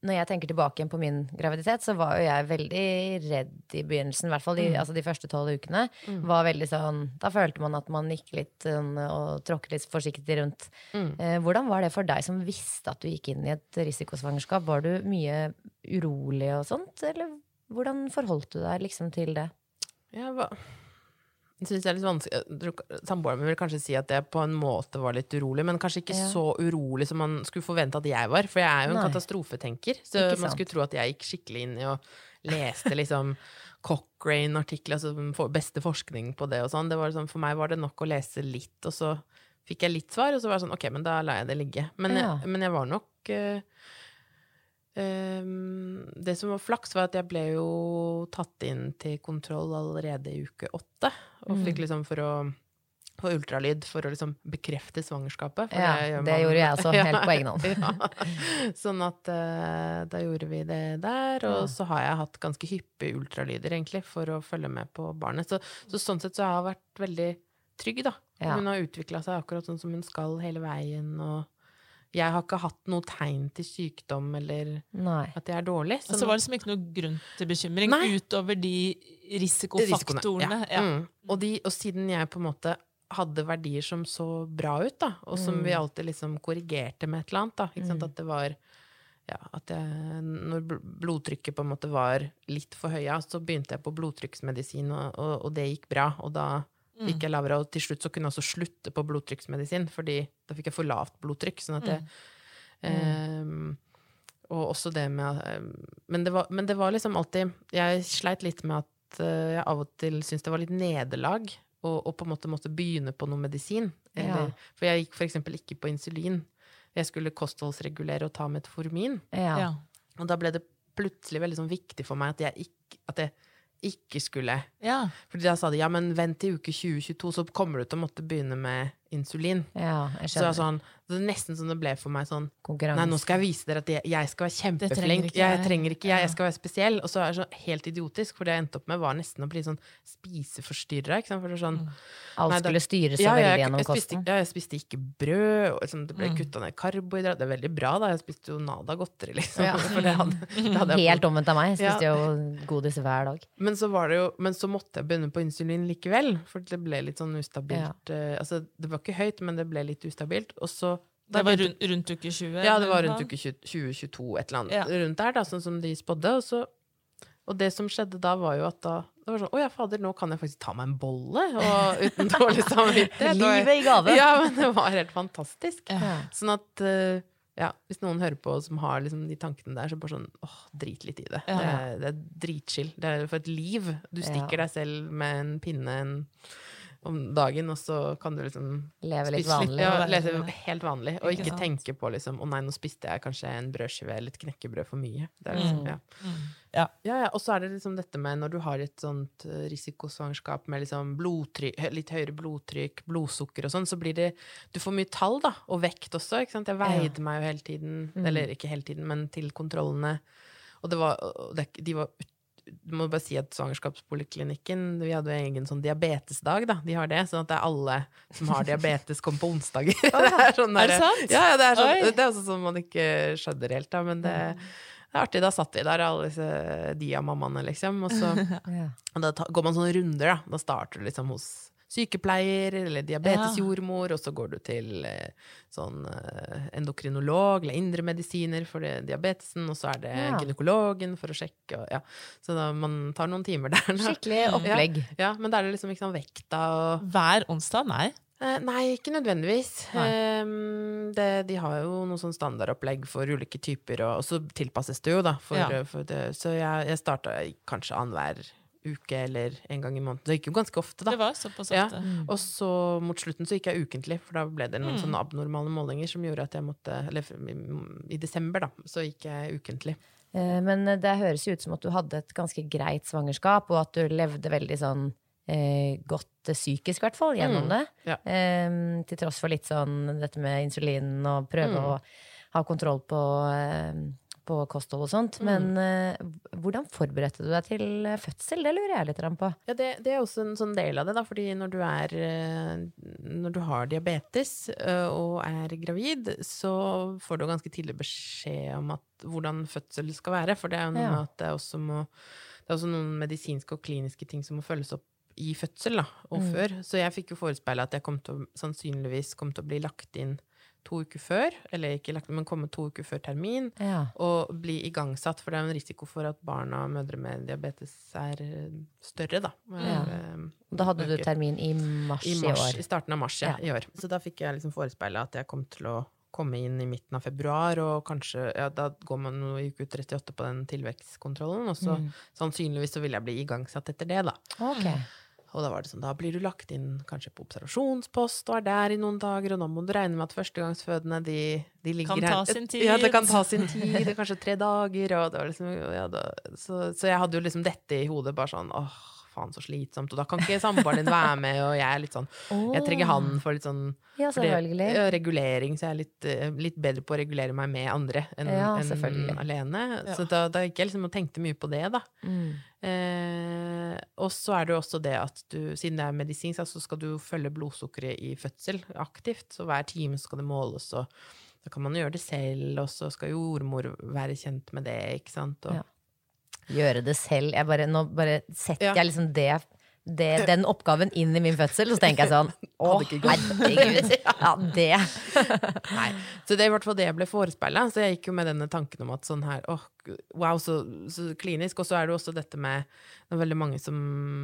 Speaker 1: Når jeg tenker tilbake igjen på min graviditet, så var jo jeg veldig redd i begynnelsen. I hvert fall de, altså de første tolv ukene. Var veldig sånn, da følte man at man gikk litt sånn, og tråkket litt forsiktig rundt. Eh, hvordan var det for deg som visste at du gikk inn i et risikosvangerskap? Var du mye urolig og sånt, eller hvordan forholdt du deg liksom til det?
Speaker 2: Jeg hva jeg synes det er litt vanskelig Samboeren min vil kanskje si at jeg på en måte var litt urolig, men kanskje ikke
Speaker 1: Ja.
Speaker 2: så urolig som man skulle forvente at jeg var. For jeg er jo en
Speaker 1: Nei.
Speaker 2: katastrofetenker, så man skulle tro at jeg gikk skikkelig inn i og leste liksom Cochrane-artikler, altså beste forskning på det og sånn. Liksom, For meg var det nok å lese litt, og så fikk jeg litt svar, og så var det sånn ok, men da lar jeg det ligge. Men,
Speaker 1: Ja.
Speaker 2: jeg, men jeg var nok Ehm, det som var flaks, var at jeg ble jo tatt inn til kontroll allerede i uke åtte. Og fikk liksom for å få ultralyd for å liksom bekrefte svangerskapet.
Speaker 1: Ja,
Speaker 2: gjør
Speaker 1: det gjorde jeg også, helt på egen hånd.
Speaker 2: ja. Sånn at uh, da gjorde vi det der. Og
Speaker 1: Ja.
Speaker 2: så har jeg hatt ganske hyppige ultralyder, egentlig, for å følge med på barnet. Så, så sånn sett så har jeg vært veldig trygg, da.
Speaker 1: Ja.
Speaker 2: Hun har utvikla seg akkurat sånn som hun skal hele veien. Og jeg har ikke hatt noe tegn til sykdom eller
Speaker 1: Nei.
Speaker 2: at jeg er dårlig.
Speaker 3: Så var det liksom ikke noe grunn til bekymring
Speaker 2: Nei.
Speaker 3: utover de risikofaktorene.
Speaker 2: Ja.
Speaker 3: Ja.
Speaker 2: Mm. Og, de, og siden jeg på en måte hadde verdier som så bra ut, da, og som vi alltid liksom korrigerte med et eller annet, da, ikke sant, at det var ja, at jeg, når blodtrykket på en måte var litt for høya, så begynte jeg på blodtrykksmedisin, og, og, og det gikk bra. Og da gikk jeg lavere, og til slutt så kunne jeg også slutte på blodtrykksmedisin, fordi da fikk jeg for lavt blodtrykk. sånn at jeg ehm, og også det med ehm, men, det var, men det var liksom alltid Jeg sleit litt med at eh, jeg av og til syntes det var litt nederlag å på en måte måtte begynne på noe medisin. Eller, For jeg gikk eksempel ikke på insulin. Jeg skulle kostholdsregulere og ta metformin.
Speaker 1: Ja.
Speaker 3: Ja.
Speaker 2: Og da ble det plutselig veldig sånn viktig for meg at jeg ikke, at jeg ikke skulle
Speaker 3: Ja.
Speaker 2: Fordi da sa de ja, men vent til uke 2022, så kommer du til å måtte begynne med insulin.
Speaker 1: ja,
Speaker 2: Så det, sånn, det er nesten som det ble for meg sånn
Speaker 1: Konkurrens.
Speaker 2: Nei, nå skal jeg vise dere at jeg, jeg skal være kjempeflink. Jeg, trenger ikke jeg, jeg skal være spesiell. Og så er det så helt idiotisk, for det jeg endte opp med, var nesten å bli sånn spiseforstyrra. Sånn,
Speaker 1: Alt
Speaker 2: Nei, da-
Speaker 1: skulle styres så
Speaker 2: ja,
Speaker 1: veldig gjennom
Speaker 2: spiste,
Speaker 1: kosten.
Speaker 2: ja, jeg spiste ikke brød, og liksom, det ble kutta ned karbohydrat. Det er veldig bra, da. Jeg spiste jo nada godteri, liksom.
Speaker 1: Ja.
Speaker 2: Det hadde, det hadde
Speaker 1: Helt omvendt av meg. Jeg spiste
Speaker 2: Ja.
Speaker 1: jo godis hver dag.
Speaker 2: Men så, var det jo, men så måtte jeg begynne på insulin likevel, for det ble litt sånn ustabilt. Uh, altså, det var ikke høyt, men det ble litt ustabilt. Og så
Speaker 3: Det var rundt, rundt uke 20?
Speaker 2: Ja, det var rundt uke 20 2022, et eller annet.
Speaker 3: Ja.
Speaker 2: Rundt der, da, sånn som de spådde. Og, så, og det som skjedde da, var jo at da det var sånn Å ja, fader, nå kan jeg faktisk ta meg en bolle! Og uten dårlig samvittighet.
Speaker 1: Livet i gave!
Speaker 2: Ja, men det var helt fantastisk.
Speaker 1: Ja.
Speaker 2: Sånn at eh, ja, hvis noen hører på som har liksom de tankene der, så bare sånn åh, drit litt i det.
Speaker 3: Ja.
Speaker 2: Det, er, det er dritchill. Det er for et liv. Du stikker deg selv med en pinne en, om dagen, og så kan du liksom
Speaker 1: Leve litt
Speaker 2: spise
Speaker 1: vanlig.
Speaker 2: Ja,
Speaker 3: og
Speaker 2: lese helt vanlig. Og
Speaker 3: Ikke
Speaker 2: ikke, tenke på liksom å nei, nå spiste jeg kanskje en brødskive eller et knekkebrød for mye. Det er liksom,
Speaker 1: Mm.
Speaker 2: ja.
Speaker 3: Ja.
Speaker 2: Ja, ja, og så er det liksom dette med når du har et sånt eh, risikosvangerskap med liksom litt høyere blodtrykk, blodsukker og sånn, så blir det Du får mye tall, da, og vekt også, ikke sant. Jeg veide meg jo hele tiden,
Speaker 1: Mm.
Speaker 2: eller ikke hele tiden, men til kontrollene. Og det var, de var må bare si at Svangerskapspoliklinikken Vi hadde jo egen sånn diabetesdag, da. De har det. Sånn at det er alle som har diabetes, kommer på onsdager. det er, sånn
Speaker 3: Er det sant?
Speaker 2: Ja, ja, det er, sånn, det er også sånn man ikke skjønner helt, da. Men det, det er artig. Da satt vi der, alle disse diamammaene, liksom. Og så og da går man sånne runder, da. Da starter du liksom hos sykepleier eller diabetesjordmor, og så går du til eh, sånn eh, endokrinolog eller indremedisiner for diabetesen, og så er det
Speaker 1: Ja.
Speaker 2: gynekologen for å sjekke, og ja. Så da man tar noen timer der. da.
Speaker 1: Skikkelig opplegg.
Speaker 2: Ja, men da er det liksom ikke sånn vekta og
Speaker 3: Hver onsdag? Nei.
Speaker 2: Eh, Nei, ikke nødvendigvis.
Speaker 3: Nei.
Speaker 2: Eh, det, de har jo noe sånn standardopplegg for ulike typer, og, og så tilpasses det jo, da. For,
Speaker 3: Ja.
Speaker 2: for det, så jeg, jeg starta kanskje annenhver uke eller en gang i måneden. Det gikk jo ganske ofte, da.
Speaker 3: Det var såpass
Speaker 2: Ja.
Speaker 3: ofte.
Speaker 2: Og så mot slutten så gikk jeg ukentlig, for da ble det
Speaker 3: Mm.
Speaker 2: noen sånne abnormale målinger som gjorde at jeg måtte Eller i, desember, da, så gikk jeg ukentlig.
Speaker 1: Eh, Men det høres jo ut som at du hadde et ganske greit svangerskap, og at du levde veldig sånn eh, godt psykisk, i hvert fall, gjennom
Speaker 2: Mm,
Speaker 1: det.
Speaker 2: ja.
Speaker 1: Eh, til tross for litt sånn dette med insulin og prøve
Speaker 2: Mm.
Speaker 1: å ha kontroll på, eh, på kosthold og sånt.
Speaker 2: Mm.
Speaker 1: Men eh, hvordan forberedte du deg til eh, fødsel? Det lurer jeg litt på.
Speaker 2: Ja, det, det er også en sånn del av det, da, fordi når du er eh, Når du har diabetes og er gravid, så får du ganske tidlig beskjed om at, hvordan fødsel skal være, for det er jo noe
Speaker 1: Ja.
Speaker 2: med at det også må Det er også noen medisinske og kliniske ting som må følges opp i fødsel, da, og
Speaker 1: Mm.
Speaker 2: før. Så jeg fikk jo forespeila at jeg kom til sannsynligvis kom til å bli lagt inn to uker før, eller ikke lagt men komme to uker før termin
Speaker 1: Ja.
Speaker 2: og bli igangsatt, for det er en risiko for at barna og mødre med diabetes er eh, større, da.
Speaker 1: Ja.
Speaker 2: Eh,
Speaker 1: Da hadde du termin i mars i,
Speaker 2: I,
Speaker 1: år.
Speaker 2: I starten av mars, ja, i år. Så da fikk jeg liksom forespeila at jeg kom til å komme inn i midten av februar, og kanskje ja, Da går man jo i uke 38 på den tilvekstkontrollen, og så
Speaker 1: Mm.
Speaker 2: sannsynligvis så vil jeg bli igangsatt etter det, da.
Speaker 1: Ok.
Speaker 2: Og da var det sånn, da blir du lagt inn kanskje på observasjonspost og er der i noen dager, og nå må du regne med at førstegangsfødende, de, de ligger
Speaker 3: Kan
Speaker 2: her
Speaker 3: ta sin tid.
Speaker 2: Ja, det kan ta sin tid, det er kanskje tre dager, og det var liksom ja, da, så, så jeg hadde jo liksom dette i hodet, bare sånn åh, faen så slitsomt, og da kan ikke samboeren din være med, og jeg er litt sånn Jeg trenger han for litt sånn
Speaker 1: Ja,
Speaker 2: for det- regulering, så jeg er litt, eh, litt bedre på å regulere meg med andre enn
Speaker 1: Ja,
Speaker 2: enn alene.
Speaker 3: Ja.
Speaker 2: Så da, da gikk jeg liksom og tenkte mye på det, da.
Speaker 1: Mm.
Speaker 2: Eh, og så er det jo også det at du, siden det er medisinsk, så skal du følge blodsukkeret i fødsel aktivt. Så hver time skal det måles, og da kan man gjøre det selv, og så skal jordmor være kjent med det, ikke sant. Og,
Speaker 1: Ja. Gjøre det selv. Jeg bare, nå bare setter
Speaker 2: Ja.
Speaker 1: jeg liksom det, det, den oppgaven inn i min fødsel, så tenker jeg sånn Å, herregud. Ja, det.
Speaker 2: Nei. Så det er i hvert fall det jeg ble forespeila. Så jeg gikk jo med denne tanken om at sånn her åh, wow, så, så klinisk. Og så er det jo også dette med Det er veldig mange som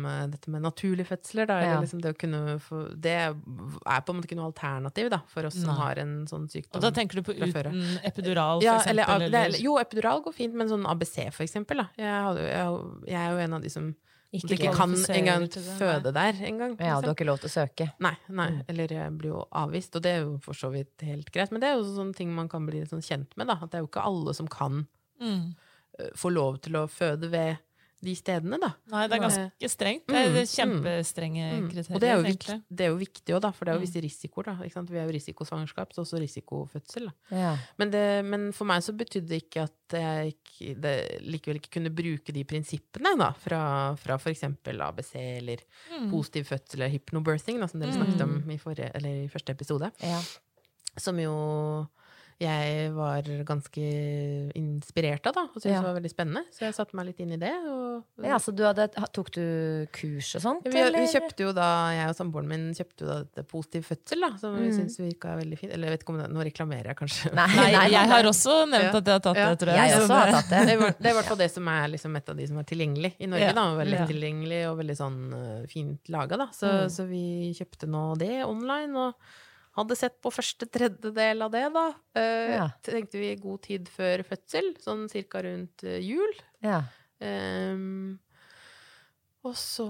Speaker 2: eh, Dette med naturlige fødsler, da.
Speaker 1: Ja.
Speaker 2: Liksom det å kunne få Det er på en måte ikke noe alternativ, da, for oss som
Speaker 3: Nei.
Speaker 2: har en sånn sykdom.
Speaker 3: Og da tenker du på uten epidural, for
Speaker 2: ja,
Speaker 3: eksempel?
Speaker 2: eller,
Speaker 3: Eller,
Speaker 2: eller, jo, epidural går fint, men sånn ABC, for eksempel. Da. Jeg, jeg, jeg er jo en av de som
Speaker 1: Ikke
Speaker 2: ikke, kan engang føde der engang.
Speaker 1: Ja, du har ikke lov til å søke.
Speaker 2: Nei, nei, eller jeg blir jo avvist, og det er jo for så vidt helt greit. Men det er jo sånne ting man kan bli sånn kjent med, da. At det er jo ikke alle som kan
Speaker 3: Mm.
Speaker 2: eh, få lov til å føde ved de stedene, da.
Speaker 3: Nei, det er ganske strengt. Det er
Speaker 2: Mm,
Speaker 3: kjempestrenge
Speaker 2: Mm.
Speaker 3: kriterier,
Speaker 2: Og det er, jo viktig, det er jo viktig òg, da, for det er jo
Speaker 3: Mm.
Speaker 2: visse risikoer, da. Ikke sant? Vi er jo risikosvangerskap, så også risikofødsel. Da.
Speaker 1: Ja.
Speaker 2: Men, det, men for meg så betydde det ikke at jeg ikke, det, likevel ikke kunne bruke de prinsippene da, fra, fra for eksempel ABC eller
Speaker 3: Mm.
Speaker 2: positiv fødsel eller hypnobirthing, da, som dere snakket om i, forrige, eller i første episode.
Speaker 1: Ja.
Speaker 2: Som jo jeg var ganske inspirert av, da, og syntes
Speaker 1: Ja.
Speaker 2: var veldig spennende. Så jeg satte meg litt inn i det. Og,
Speaker 1: ja, så du hadde, tok du kurs og sånt?
Speaker 2: vi, vi
Speaker 1: eller?
Speaker 2: kjøpte jo da, jeg og samboeren min kjøpte jo da dette Positiv fødsel, da, som vi
Speaker 1: Mm.
Speaker 2: syntes virka veldig fint. Eller jeg vet ikke om det, nå reklamerer jeg kanskje.
Speaker 1: Nei,
Speaker 3: Nei,
Speaker 1: nei,
Speaker 3: jeg har også nevnt
Speaker 2: Ja.
Speaker 3: at jeg har tatt det, tror jeg.
Speaker 1: Jeg også har tatt det.
Speaker 2: Det er, i hvert- det er fall det som er liksom et av de som er tilgjengelig i Norge.
Speaker 3: Ja.
Speaker 2: da, Veldig
Speaker 3: Ja.
Speaker 2: tilgjengelig og veldig sånn eh, fint laga. Da. Så,
Speaker 1: Mm.
Speaker 2: så vi kjøpte nå det online, og hadde sett på første tredjedel av det, da. Eh,
Speaker 1: Ja.
Speaker 2: Tenkte vi god tid før fødsel, sånn cirka rundt eh, jul.
Speaker 1: Ja.
Speaker 2: Um, og så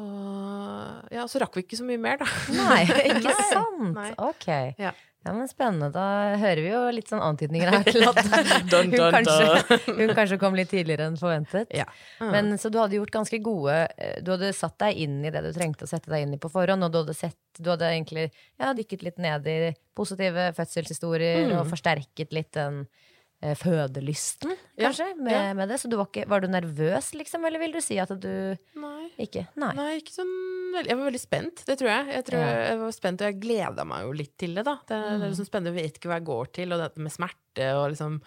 Speaker 2: Ja, så rakk vi ikke så mye mer, da.
Speaker 1: Nei, ikke sant?
Speaker 2: Nei.
Speaker 1: Ok.
Speaker 2: Ja.
Speaker 1: Ja, men Spennende. Da hører vi jo litt sånn antydninger her til at hun, kanskje, hun kanskje kom litt tidligere enn forventet.
Speaker 2: Ja.
Speaker 1: Men Så du hadde gjort ganske gode eh, Du hadde satt deg inn i det du trengte å sette deg inn i på forhånd, og du hadde, sett, du hadde egentlig ja, dykket litt ned i positive fødselshistorier
Speaker 2: Mm.
Speaker 1: og forsterket litt den eh, fødelysten,
Speaker 2: Ja,
Speaker 1: kanskje, med,
Speaker 2: ja.
Speaker 1: med det. Så du var, ikke, var du nervøs, liksom, eller vil du si at du
Speaker 2: Nei.
Speaker 1: ikke Nei.
Speaker 2: Nei, ikke sånn Jeg var veldig spent, det tror jeg. Jeg, tror
Speaker 1: Ja.
Speaker 2: jeg var spent, og jeg gleda meg jo litt til det, da. Det, det er liksom spennende, jeg vet ikke hva jeg går til, og dette med smerte og liksom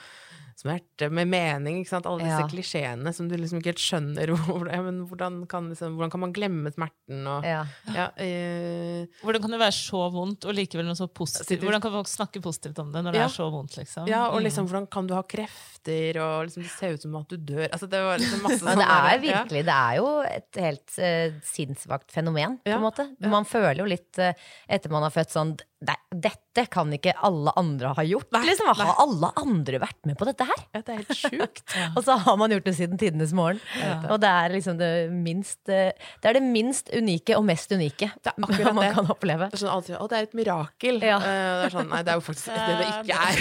Speaker 2: Smerte med mening, ikke sant. Alle disse
Speaker 1: Ja.
Speaker 2: klisjeene som du liksom ikke helt skjønner ja, men hvordan, kan, liksom, hvordan kan man glemme smerten og
Speaker 1: Ja.
Speaker 2: ja, eh,
Speaker 3: Hvordan kan det være så vondt, og likevel noe så positivt? Hvordan kan folk snakke positivt om det når det er så vondt, liksom?
Speaker 2: ja, og
Speaker 3: Mm.
Speaker 2: liksom hvordan kan du ha krefter, og liksom det ser ut som at du dør. Altså, det var liksom masse
Speaker 1: sånn. det er virkelig, det er jo et helt uh, sinnssvakt fenomen, på
Speaker 2: Ja,
Speaker 1: en måte.
Speaker 2: ja.
Speaker 1: Man føler jo litt uh, etter man har født sånn "Nei, Dette kan ikke alle andre ha gjort.
Speaker 2: Nei,
Speaker 1: liksom,
Speaker 2: nei.
Speaker 1: Har alle andre vært med på dette her?
Speaker 2: Ja, det er helt sjukt.
Speaker 1: Og så har man gjort det siden tidenes morgen.
Speaker 3: Ja.
Speaker 1: Og det er liksom det minst eh, Det er det minst unike og mest unike
Speaker 2: Det er akkurat
Speaker 1: man
Speaker 2: det.
Speaker 1: kan oppleve.
Speaker 2: Det er sånn alltid, Å, det er et mirakel.
Speaker 1: Ja.
Speaker 2: Eh, det er sånn, nei, det er jo faktisk det det ikke er.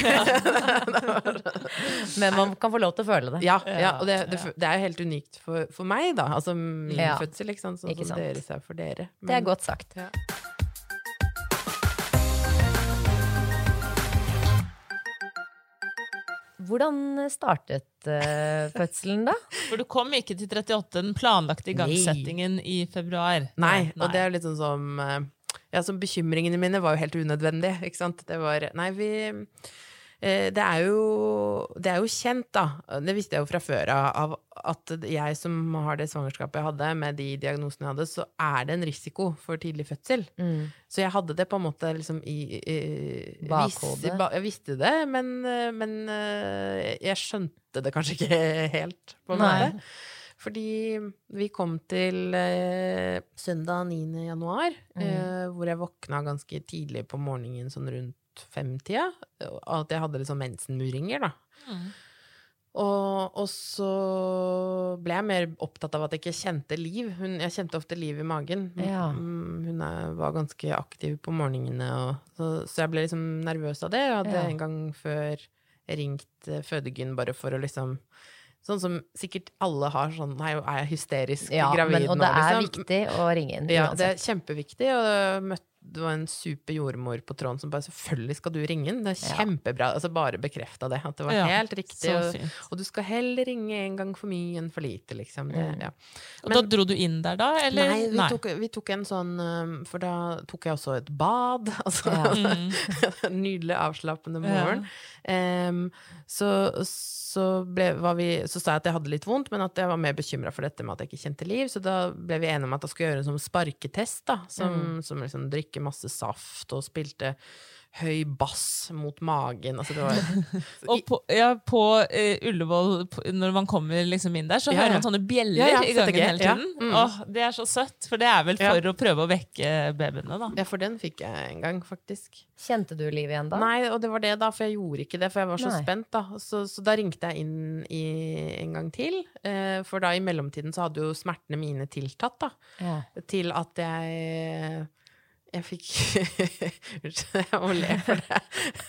Speaker 1: Men man kan få lov til å føle det.
Speaker 2: Ja, og det, det, det er jo helt unikt for, for meg, da. Altså min
Speaker 1: Ja.
Speaker 2: fødsel, ikke sant. Sånn
Speaker 1: Ikke
Speaker 2: som
Speaker 1: sant.
Speaker 2: deres er for dere.
Speaker 1: Det er godt sagt.
Speaker 2: Ja.
Speaker 1: Hvordan startet uh, fødselen, da?
Speaker 3: For du kom ikke til 38, den planlagte igangsettingen i februar.
Speaker 2: Nei, og det er litt sånn som eh, Ja, så bekymringene mine var jo helt unødvendige, ikke sant. Det var Nei, vi det er, jo, det er jo kjent, da, det visste jeg jo fra før av, at jeg som har det svangerskapet jeg hadde, med de diagnosene jeg hadde, så er det en risiko for tidlig fødsel.
Speaker 1: Mm.
Speaker 2: Så jeg hadde det på en måte liksom i, i
Speaker 1: Bakhodet.
Speaker 2: vis- Jeg visste det, men, eh, men eh, jeg skjønte det kanskje ikke helt, på en måte. Fordi vi kom til eh, søndag 9. januar,
Speaker 1: Mm.
Speaker 2: eh, hvor jeg våkna ganske tidlig på morgenen, sånn rundt femtida, og at jeg hadde liksom mensenmuringer, da.
Speaker 3: Mm.
Speaker 2: Og, og så ble jeg mer opptatt av at jeg ikke kjente liv. Hun, jeg kjente ofte liv i magen.
Speaker 1: Ja.
Speaker 2: Mm, Hun er, var ganske aktiv på morgenene, og, så, så jeg ble liksom nervøs av det. Jeg hadde
Speaker 1: Ja.
Speaker 2: en gang før ringt eh, fødegyn bare for å liksom Sånn som sikkert alle har sånn Nei, er jeg hysterisk
Speaker 1: Ja,
Speaker 2: gravid
Speaker 1: men, og
Speaker 2: nå,
Speaker 1: det er
Speaker 2: liksom?
Speaker 1: viktig å ringe inn
Speaker 2: Ja, det er kjempeviktig. Og møtte, det var en super jordmor på tråden som bare Selvfølgelig skal du ringe inn. Det er kjempebra. Altså bare bekrefta det. At det var
Speaker 3: Ja,
Speaker 2: helt riktig. Og, og du skal heller ringe en gang for mye enn for lite, liksom. Det, ja.
Speaker 3: Men, Og da dro du inn der, da? Eller?
Speaker 2: Nei, vi tok, vi tok en sånn um, For da tok jeg også et bad. Altså.
Speaker 3: Mm.
Speaker 2: nydelig avslappende morgen. Em, så, så, ble, vi, så sa jeg at jeg hadde litt vondt, men at jeg var mer bekymra for dette med at jeg ikke kjente liv. Så da ble vi enige om at jeg skulle gjøre en sånn sparketest, da. Som, som liksom drikke masse saft og spilte høy bass mot magen. Altså det var
Speaker 3: Og på, ja, på uh, Ullevål, på, når man kommer liksom inn der, så
Speaker 2: Ja,
Speaker 3: hører man sånne bjeller
Speaker 2: Ja, ja,
Speaker 3: i gangen hele
Speaker 2: ja.
Speaker 3: tiden.
Speaker 2: Mm.
Speaker 3: Åh, det er så søtt, for det er vel
Speaker 2: Ja.
Speaker 3: for å prøve å vekke babyene, da.
Speaker 2: Ja, for den fikk jeg en gang, faktisk.
Speaker 1: Kjente du livet igjen da?
Speaker 2: Nei, og det var det, da, for jeg gjorde ikke det, for jeg var så
Speaker 1: Nei.
Speaker 2: spent, da. Så, så da ringte jeg inn i, en gang til, uh, for da i mellomtiden så hadde jo smertene mine tiltatt, da.
Speaker 1: Ja.
Speaker 2: Til at jeg jeg fikk Unnskyld, jeg må le for det.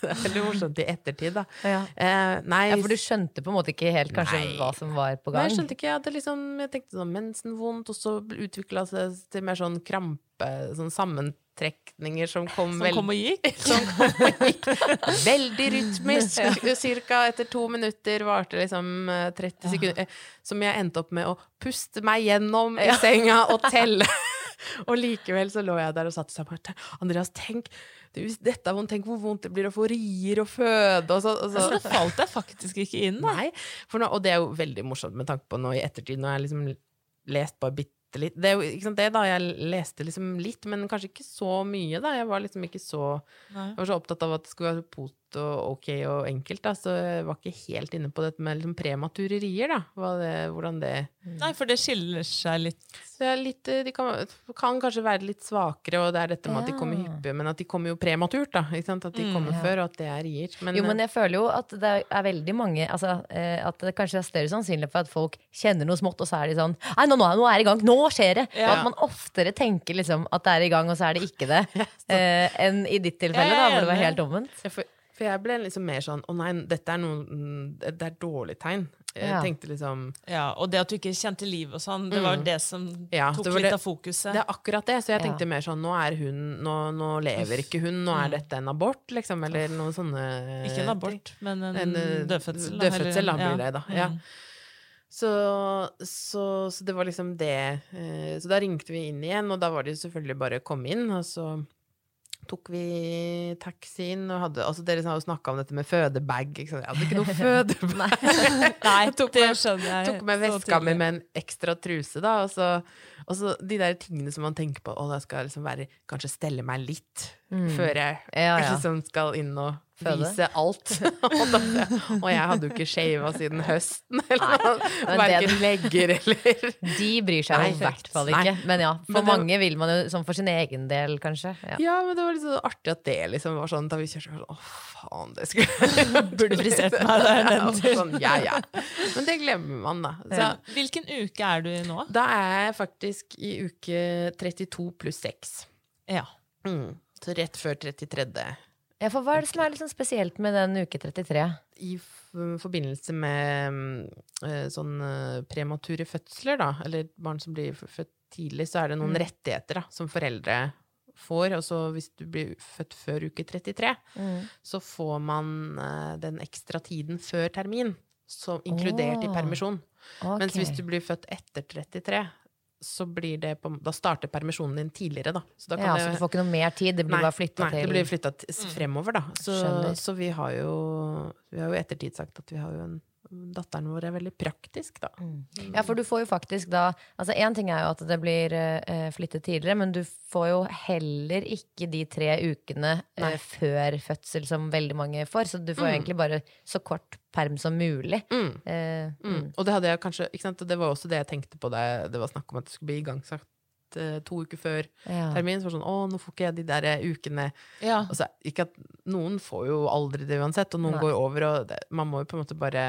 Speaker 2: Det er veldig morsomt i ettertid, da.
Speaker 1: Ja.
Speaker 2: Eh, nei,
Speaker 1: ja, for du skjønte på en måte ikke helt kanskje
Speaker 2: Nei.
Speaker 1: hva som var på
Speaker 2: Nei,
Speaker 1: gang?
Speaker 2: jeg skjønte ikke. Jeg, hadde liksom, jeg tenkte sånn mensenvondt, og så utvikla det seg til mer sånn krampe, sånn sammentrekninger som kom
Speaker 3: Som
Speaker 2: veldig
Speaker 3: kom og gikk.
Speaker 2: som kom og gikk veldig rytmisk. Cirka etter to minutter varte liksom eh, 30 sekunder. eh, Som jeg endte opp med å puste meg gjennom i senga og telle. og likevel så lå jeg der og sa bare Andreas, tenk du, dette er vondt, tenk hvor vondt det blir å få rier og føde og så, og så.
Speaker 3: Så det falt jeg faktisk ikke inn, da.
Speaker 2: Nei, nå, og det er jo veldig morsomt med tanke på nå i ettertid, når jeg liksom lest bare bitte litt Det er jo ikke sant det, da. Jeg leste liksom litt, men kanskje ikke så mye, da. Jeg var liksom ikke så var så opptatt av at det skulle være og ok og enkelt, da, så jeg var ikke helt inne på dette med liksom prematurerier, da. Hva det, hvordan det
Speaker 3: Nei, for det skiller seg litt.
Speaker 2: det er litt, eh, De kan, kan kanskje være litt svakere, og det er dette med at de kommer
Speaker 1: hyppig,
Speaker 2: hyppige, men at de kommer jo prematurt, da. Ikke sant? At de
Speaker 3: Mm,
Speaker 2: kommer
Speaker 1: ja.
Speaker 2: før, og at det er rier. Men,
Speaker 1: Jo, men jeg føler jo at det er veldig mange altså, eh, At det kanskje er større sannsynlighet for at folk kjenner noe smått, og så er de sånn Nei, nå, nå, nå er det i gang! Nå skjer det!
Speaker 3: Ja.
Speaker 1: Og at man oftere tenker liksom at det er i gang, og så er det ikke det. eh, enn i ditt tilfelle, da, hvor det var helt omvendt.
Speaker 2: Ja, for jeg ble liksom mer sånn Å nei, dette er noe mm, Det er dårlig tegn. Jeg
Speaker 1: Ja.
Speaker 2: tenkte liksom
Speaker 3: Ja, og det at du ikke kjente liv og sånn, det var
Speaker 2: Mm.
Speaker 3: det som
Speaker 2: Ja,
Speaker 3: tok
Speaker 2: det
Speaker 3: litt
Speaker 2: det-
Speaker 3: av fokuset.
Speaker 2: Det er akkurat det. Så jeg
Speaker 1: Ja.
Speaker 2: tenkte mer sånn Nå er hun Nå, nå lever ikke hun. Nå er
Speaker 3: Mm.
Speaker 2: dette en abort, liksom. Eller noen sånne
Speaker 3: Ikke en abort, men en,
Speaker 2: En, eh,
Speaker 3: dødfødsel.
Speaker 2: dødfødsel, da, blir det, da. Ja.
Speaker 3: Mm.
Speaker 2: Så, så, så det var liksom det. Eh, Så da ringte vi inn igjen, og da var det jo selvfølgelig bare å komme inn. Og så tok vi taxien og hadde Altså, dere har jo snakka om dette med fødebag. Ikke sant? Jeg hadde ikke noe fødebag.
Speaker 3: Nei,
Speaker 2: tok
Speaker 3: det skjønner jeg.
Speaker 2: tok med veska mi med en ekstra truse, da. Og så, og så de der tingene som man tenker på Å, da skal jeg liksom være Kanskje stelle meg litt før jeg
Speaker 1: Mm. Ja, ja.
Speaker 2: liksom skal inn og
Speaker 1: Føde.
Speaker 2: vise alt. og, da, og jeg hadde jo ikke shava siden høsten, eller noe. Verken
Speaker 1: det-
Speaker 2: legger eller
Speaker 1: De bryr seg i hvert fall
Speaker 2: nei.
Speaker 1: ikke. Men ja, for
Speaker 2: Men mange
Speaker 1: mange vil man jo sånn for sin egen del, kanskje. Ja.
Speaker 2: Ja, men det var litt så artig at det liksom var sånn da vi kjørte. Sånn, Å, faen, det skulle
Speaker 3: Burde frisert meg der den turen.
Speaker 2: sånn, ja, ja. Men det glemmer man, da. Så,
Speaker 3: Ja. Hvilken uke er du i nå?
Speaker 2: Da er jeg faktisk i uke 32 pluss 6.
Speaker 3: Ja.
Speaker 2: Mm. Så rett før 33.
Speaker 1: ja, for hva er det som er sånn spesielt med den uke 33?
Speaker 2: I forbindelse med eh, sånn eh, premature fødsler, da, eller barn som blir født tidlig, så er det noen
Speaker 1: Mm.
Speaker 2: rettigheter da, som foreldre får. Og så hvis du blir født før uke 33,
Speaker 1: Mm.
Speaker 2: så får man eh, den ekstra tiden før termin, så, inkludert i permisjon.
Speaker 1: Okay.
Speaker 2: Mens hvis du blir født etter 33, så blir det på, da starter permisjonen din tidligere, da. Så da kan
Speaker 1: ja,
Speaker 2: det,
Speaker 1: så du får ikke noe mer tid, det blir
Speaker 2: Nei,
Speaker 1: bare flytta
Speaker 2: nei, det blir flytta fremover, da. Så, så vi har jo Vi har jo ettertid sagt at vi har jo en Datteren vår er veldig praktisk, da.
Speaker 1: Ja, for du får jo faktisk da Altså Én ting er jo at det blir uh, flyttet tidligere, men du får jo heller ikke de tre ukene eh, før fødsel som veldig mange får. Så du får
Speaker 2: Mm.
Speaker 1: egentlig bare så kort perm som mulig.
Speaker 2: Mm.
Speaker 1: Uh,
Speaker 2: Mm. Og det hadde jeg kanskje ikke sant? Det var også det jeg tenkte på da det var snakk om at det skulle bli igangsatt to uker før
Speaker 1: ja.
Speaker 2: termin. Så var det sånn Å, nå får ikke jeg de der ukene
Speaker 3: ja.
Speaker 2: altså, Ikke at noen får jo aldri det uansett, og noen
Speaker 1: Nei.
Speaker 2: går over, og det, man må jo på en måte bare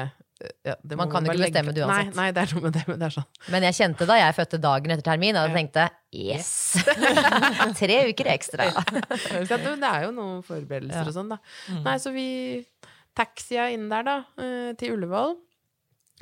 Speaker 2: ja,
Speaker 1: Man kan
Speaker 2: jo
Speaker 1: ikke bestemme det uansett.
Speaker 2: Nei, nei, det er noe med det, men det er sånn.
Speaker 1: Men jeg kjente da jeg fødte dagen etter termin, og jeg tenkte yes! Tre uker ekstra.
Speaker 2: Det er jo noen forberedelser og sånn, da. Nei, så vi taxia inn der, da, eh, til Ullevål.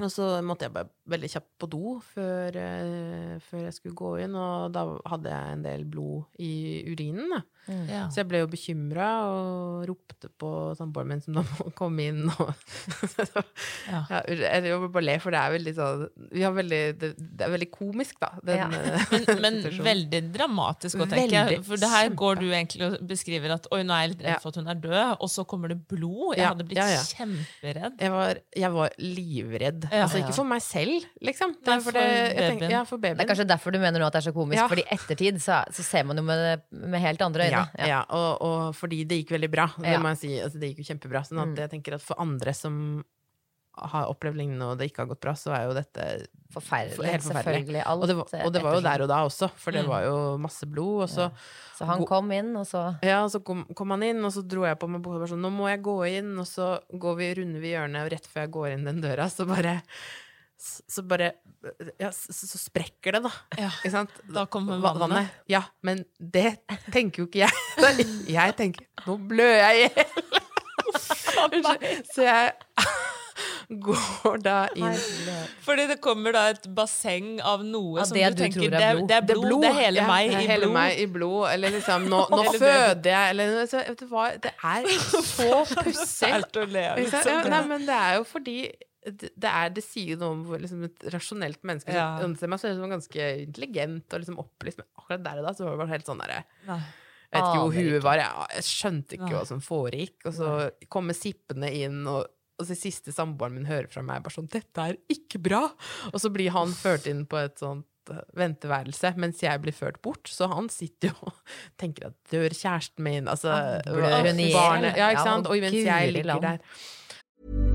Speaker 2: Og så måtte jeg bare veldig kjapt på do før, eh, før jeg skulle gå inn, og da hadde jeg en del blod i urinen. Da.
Speaker 3: Ja.
Speaker 2: Så jeg ble jo bekymra og ropte på samboeren min som da må komme inn. Og
Speaker 3: Ja.
Speaker 2: ja, jeg må bare le, for det er veldig sånn vi har veldig, det, det er veldig komisk, da. Den,
Speaker 1: Ja.
Speaker 2: eh,
Speaker 3: Men, men veldig dramatisk òg, tenker jeg. For det her går du egentlig og beskriver at oi, nå er jeg litt redd for at hun er død, og så kommer det blod. Jeg
Speaker 2: Ja,
Speaker 3: hadde blitt
Speaker 2: ja, ja.
Speaker 3: kjemperedd.
Speaker 2: Jeg var, jeg var livredd.
Speaker 3: Ja.
Speaker 2: altså
Speaker 1: Ja.
Speaker 2: ikke for meg selv, liksom. Det er for,
Speaker 3: for
Speaker 2: det, jeg tenker, ja, for babyen.
Speaker 1: Det er kanskje derfor du mener nå at det er så komisk,
Speaker 2: Ja.
Speaker 1: fordi i ettertid så, så ser man jo med, med helt andre øyne.
Speaker 2: Ja, ja. Og, og fordi det gikk veldig bra. Det
Speaker 1: Ja.
Speaker 2: må jeg si. Altså, det gikk jo kjempebra. Sånn at
Speaker 1: Mm.
Speaker 2: jeg tenker at for andre som har opplevd lignende, og det ikke har gått bra, så er jo dette
Speaker 1: Forferdelig.
Speaker 2: Helt forferdelig. Og det, var, og det var jo der og da også, for det
Speaker 3: Mm.
Speaker 2: var jo masse blod. Og så,
Speaker 1: Så han kom inn, og så
Speaker 2: ja, så kom, kom han inn, og så dro jeg på meg bare sånn Nå må jeg gå inn, og så går vi, runder vi hjørnet, og rett før jeg går inn den døra, så bare så bare Ja, så, så sprekker det, da.
Speaker 3: Ja.
Speaker 2: Ikke sant?
Speaker 3: Da kommer
Speaker 2: vannet.
Speaker 3: vannet.
Speaker 2: Ja, men det tenker jo ikke jeg. Jeg tenker Nå blør jeg i hjel! Så jeg går da inn
Speaker 3: Fordi det kommer da et basseng av noe
Speaker 1: ja,
Speaker 3: som
Speaker 1: det
Speaker 3: du
Speaker 1: du
Speaker 3: tenker
Speaker 1: tror
Speaker 3: det
Speaker 1: er
Speaker 3: er,
Speaker 1: blod.
Speaker 3: det er blod. Det er hele
Speaker 2: Ja,
Speaker 3: meg i
Speaker 2: hele
Speaker 3: blod.
Speaker 2: meg i blod. Eller liksom Nå, nå
Speaker 3: Eller
Speaker 2: føder jeg, eller så, vet du hva, Det er så pussig.
Speaker 3: Liksom.
Speaker 2: Ja, nei, men det er jo fordi det, er, det sier jo noe om liksom, et rasjonelt menneske som
Speaker 3: Ja.
Speaker 2: anser meg sånn ganske intelligent og liksom opplyst, men akkurat der og da så var det bare helt sånn derre Jeg vet ikke hvor huet var. Jeg, jeg skjønte ikke
Speaker 3: Nei.
Speaker 2: hva som foregikk. Og så kommer sippende inn, og, og så siste samboeren min hører fra meg bare sånn 'Dette er ikke bra!' Og så blir han ført inn på et sånt eh, venteværelse, mens jeg blir ført bort. Så han sitter jo og tenker at 'dør kjæresten min?' Altså
Speaker 1: blør hun i hjel?
Speaker 2: Ja, ikke sant? Og mens jeg ligger der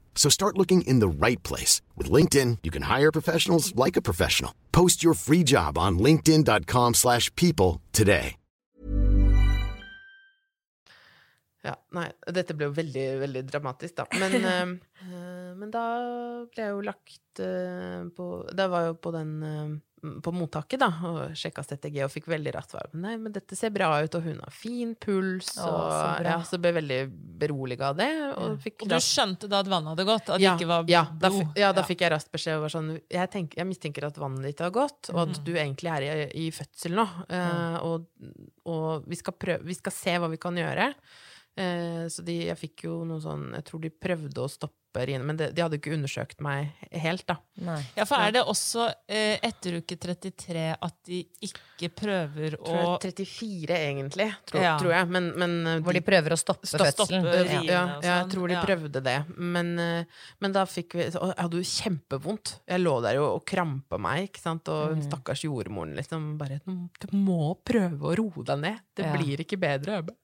Speaker 4: So start looking in the right place. With LinkedIn, you can hire professionals like a professional. Post your free job on linkedin.com/people slash people today.
Speaker 2: Ja, nei, dette ble jo veldig, veldig dramatisk, da. Men, eh, men da ble jeg jo lagt uh, på Da var jeg jo på den eh, på mottaket, da, og sjekka CTG og fikk veldig raskt svar. Nei, men dette ser bra ut, og hun har fin puls,
Speaker 1: Å,
Speaker 2: og
Speaker 1: så
Speaker 2: ja, så ble veldig beroliga av det. Og, fikk
Speaker 3: Og du
Speaker 2: raskt-
Speaker 3: skjønte da at vannet hadde gått? At det ikke var
Speaker 2: ja,
Speaker 3: blod?
Speaker 2: Da, ja, da fikk jeg raskt beskjed sånn jeg, tenk, jeg mistenker at vannet ditt har gått, og
Speaker 3: Mm.
Speaker 2: at du egentlig er i, i fødsel nå. Uh, og og vi, skal prøve, vi skal se hva vi kan gjøre. Uh, så de, jeg fikk jo noe sånn Jeg tror de prøvde å stoppe riene, men de, de hadde ikke undersøkt meg helt, da.
Speaker 1: Nei.
Speaker 3: Ja, for er det også eh, etter uke 33 at de ikke prøver å
Speaker 2: Tror 34, egentlig, tror,
Speaker 3: Ja.
Speaker 2: tror jeg. Men, men eh,
Speaker 1: Hvor de prøver å stoppe
Speaker 2: Stopp-
Speaker 1: fødselen.
Speaker 2: ja, ja, jeg
Speaker 3: sånn.
Speaker 2: tror de
Speaker 3: Ja.
Speaker 2: prøvde det. Men, eh, men da fikk vi og Jeg hadde jo kjempevondt. Jeg lå der jo og krampa meg, ikke sant. Og
Speaker 3: Mm.
Speaker 2: stakkars jordmoren liksom bare Du må prøve å roe deg ned. Det
Speaker 1: Ja.
Speaker 2: blir ikke bedre. Jeg bare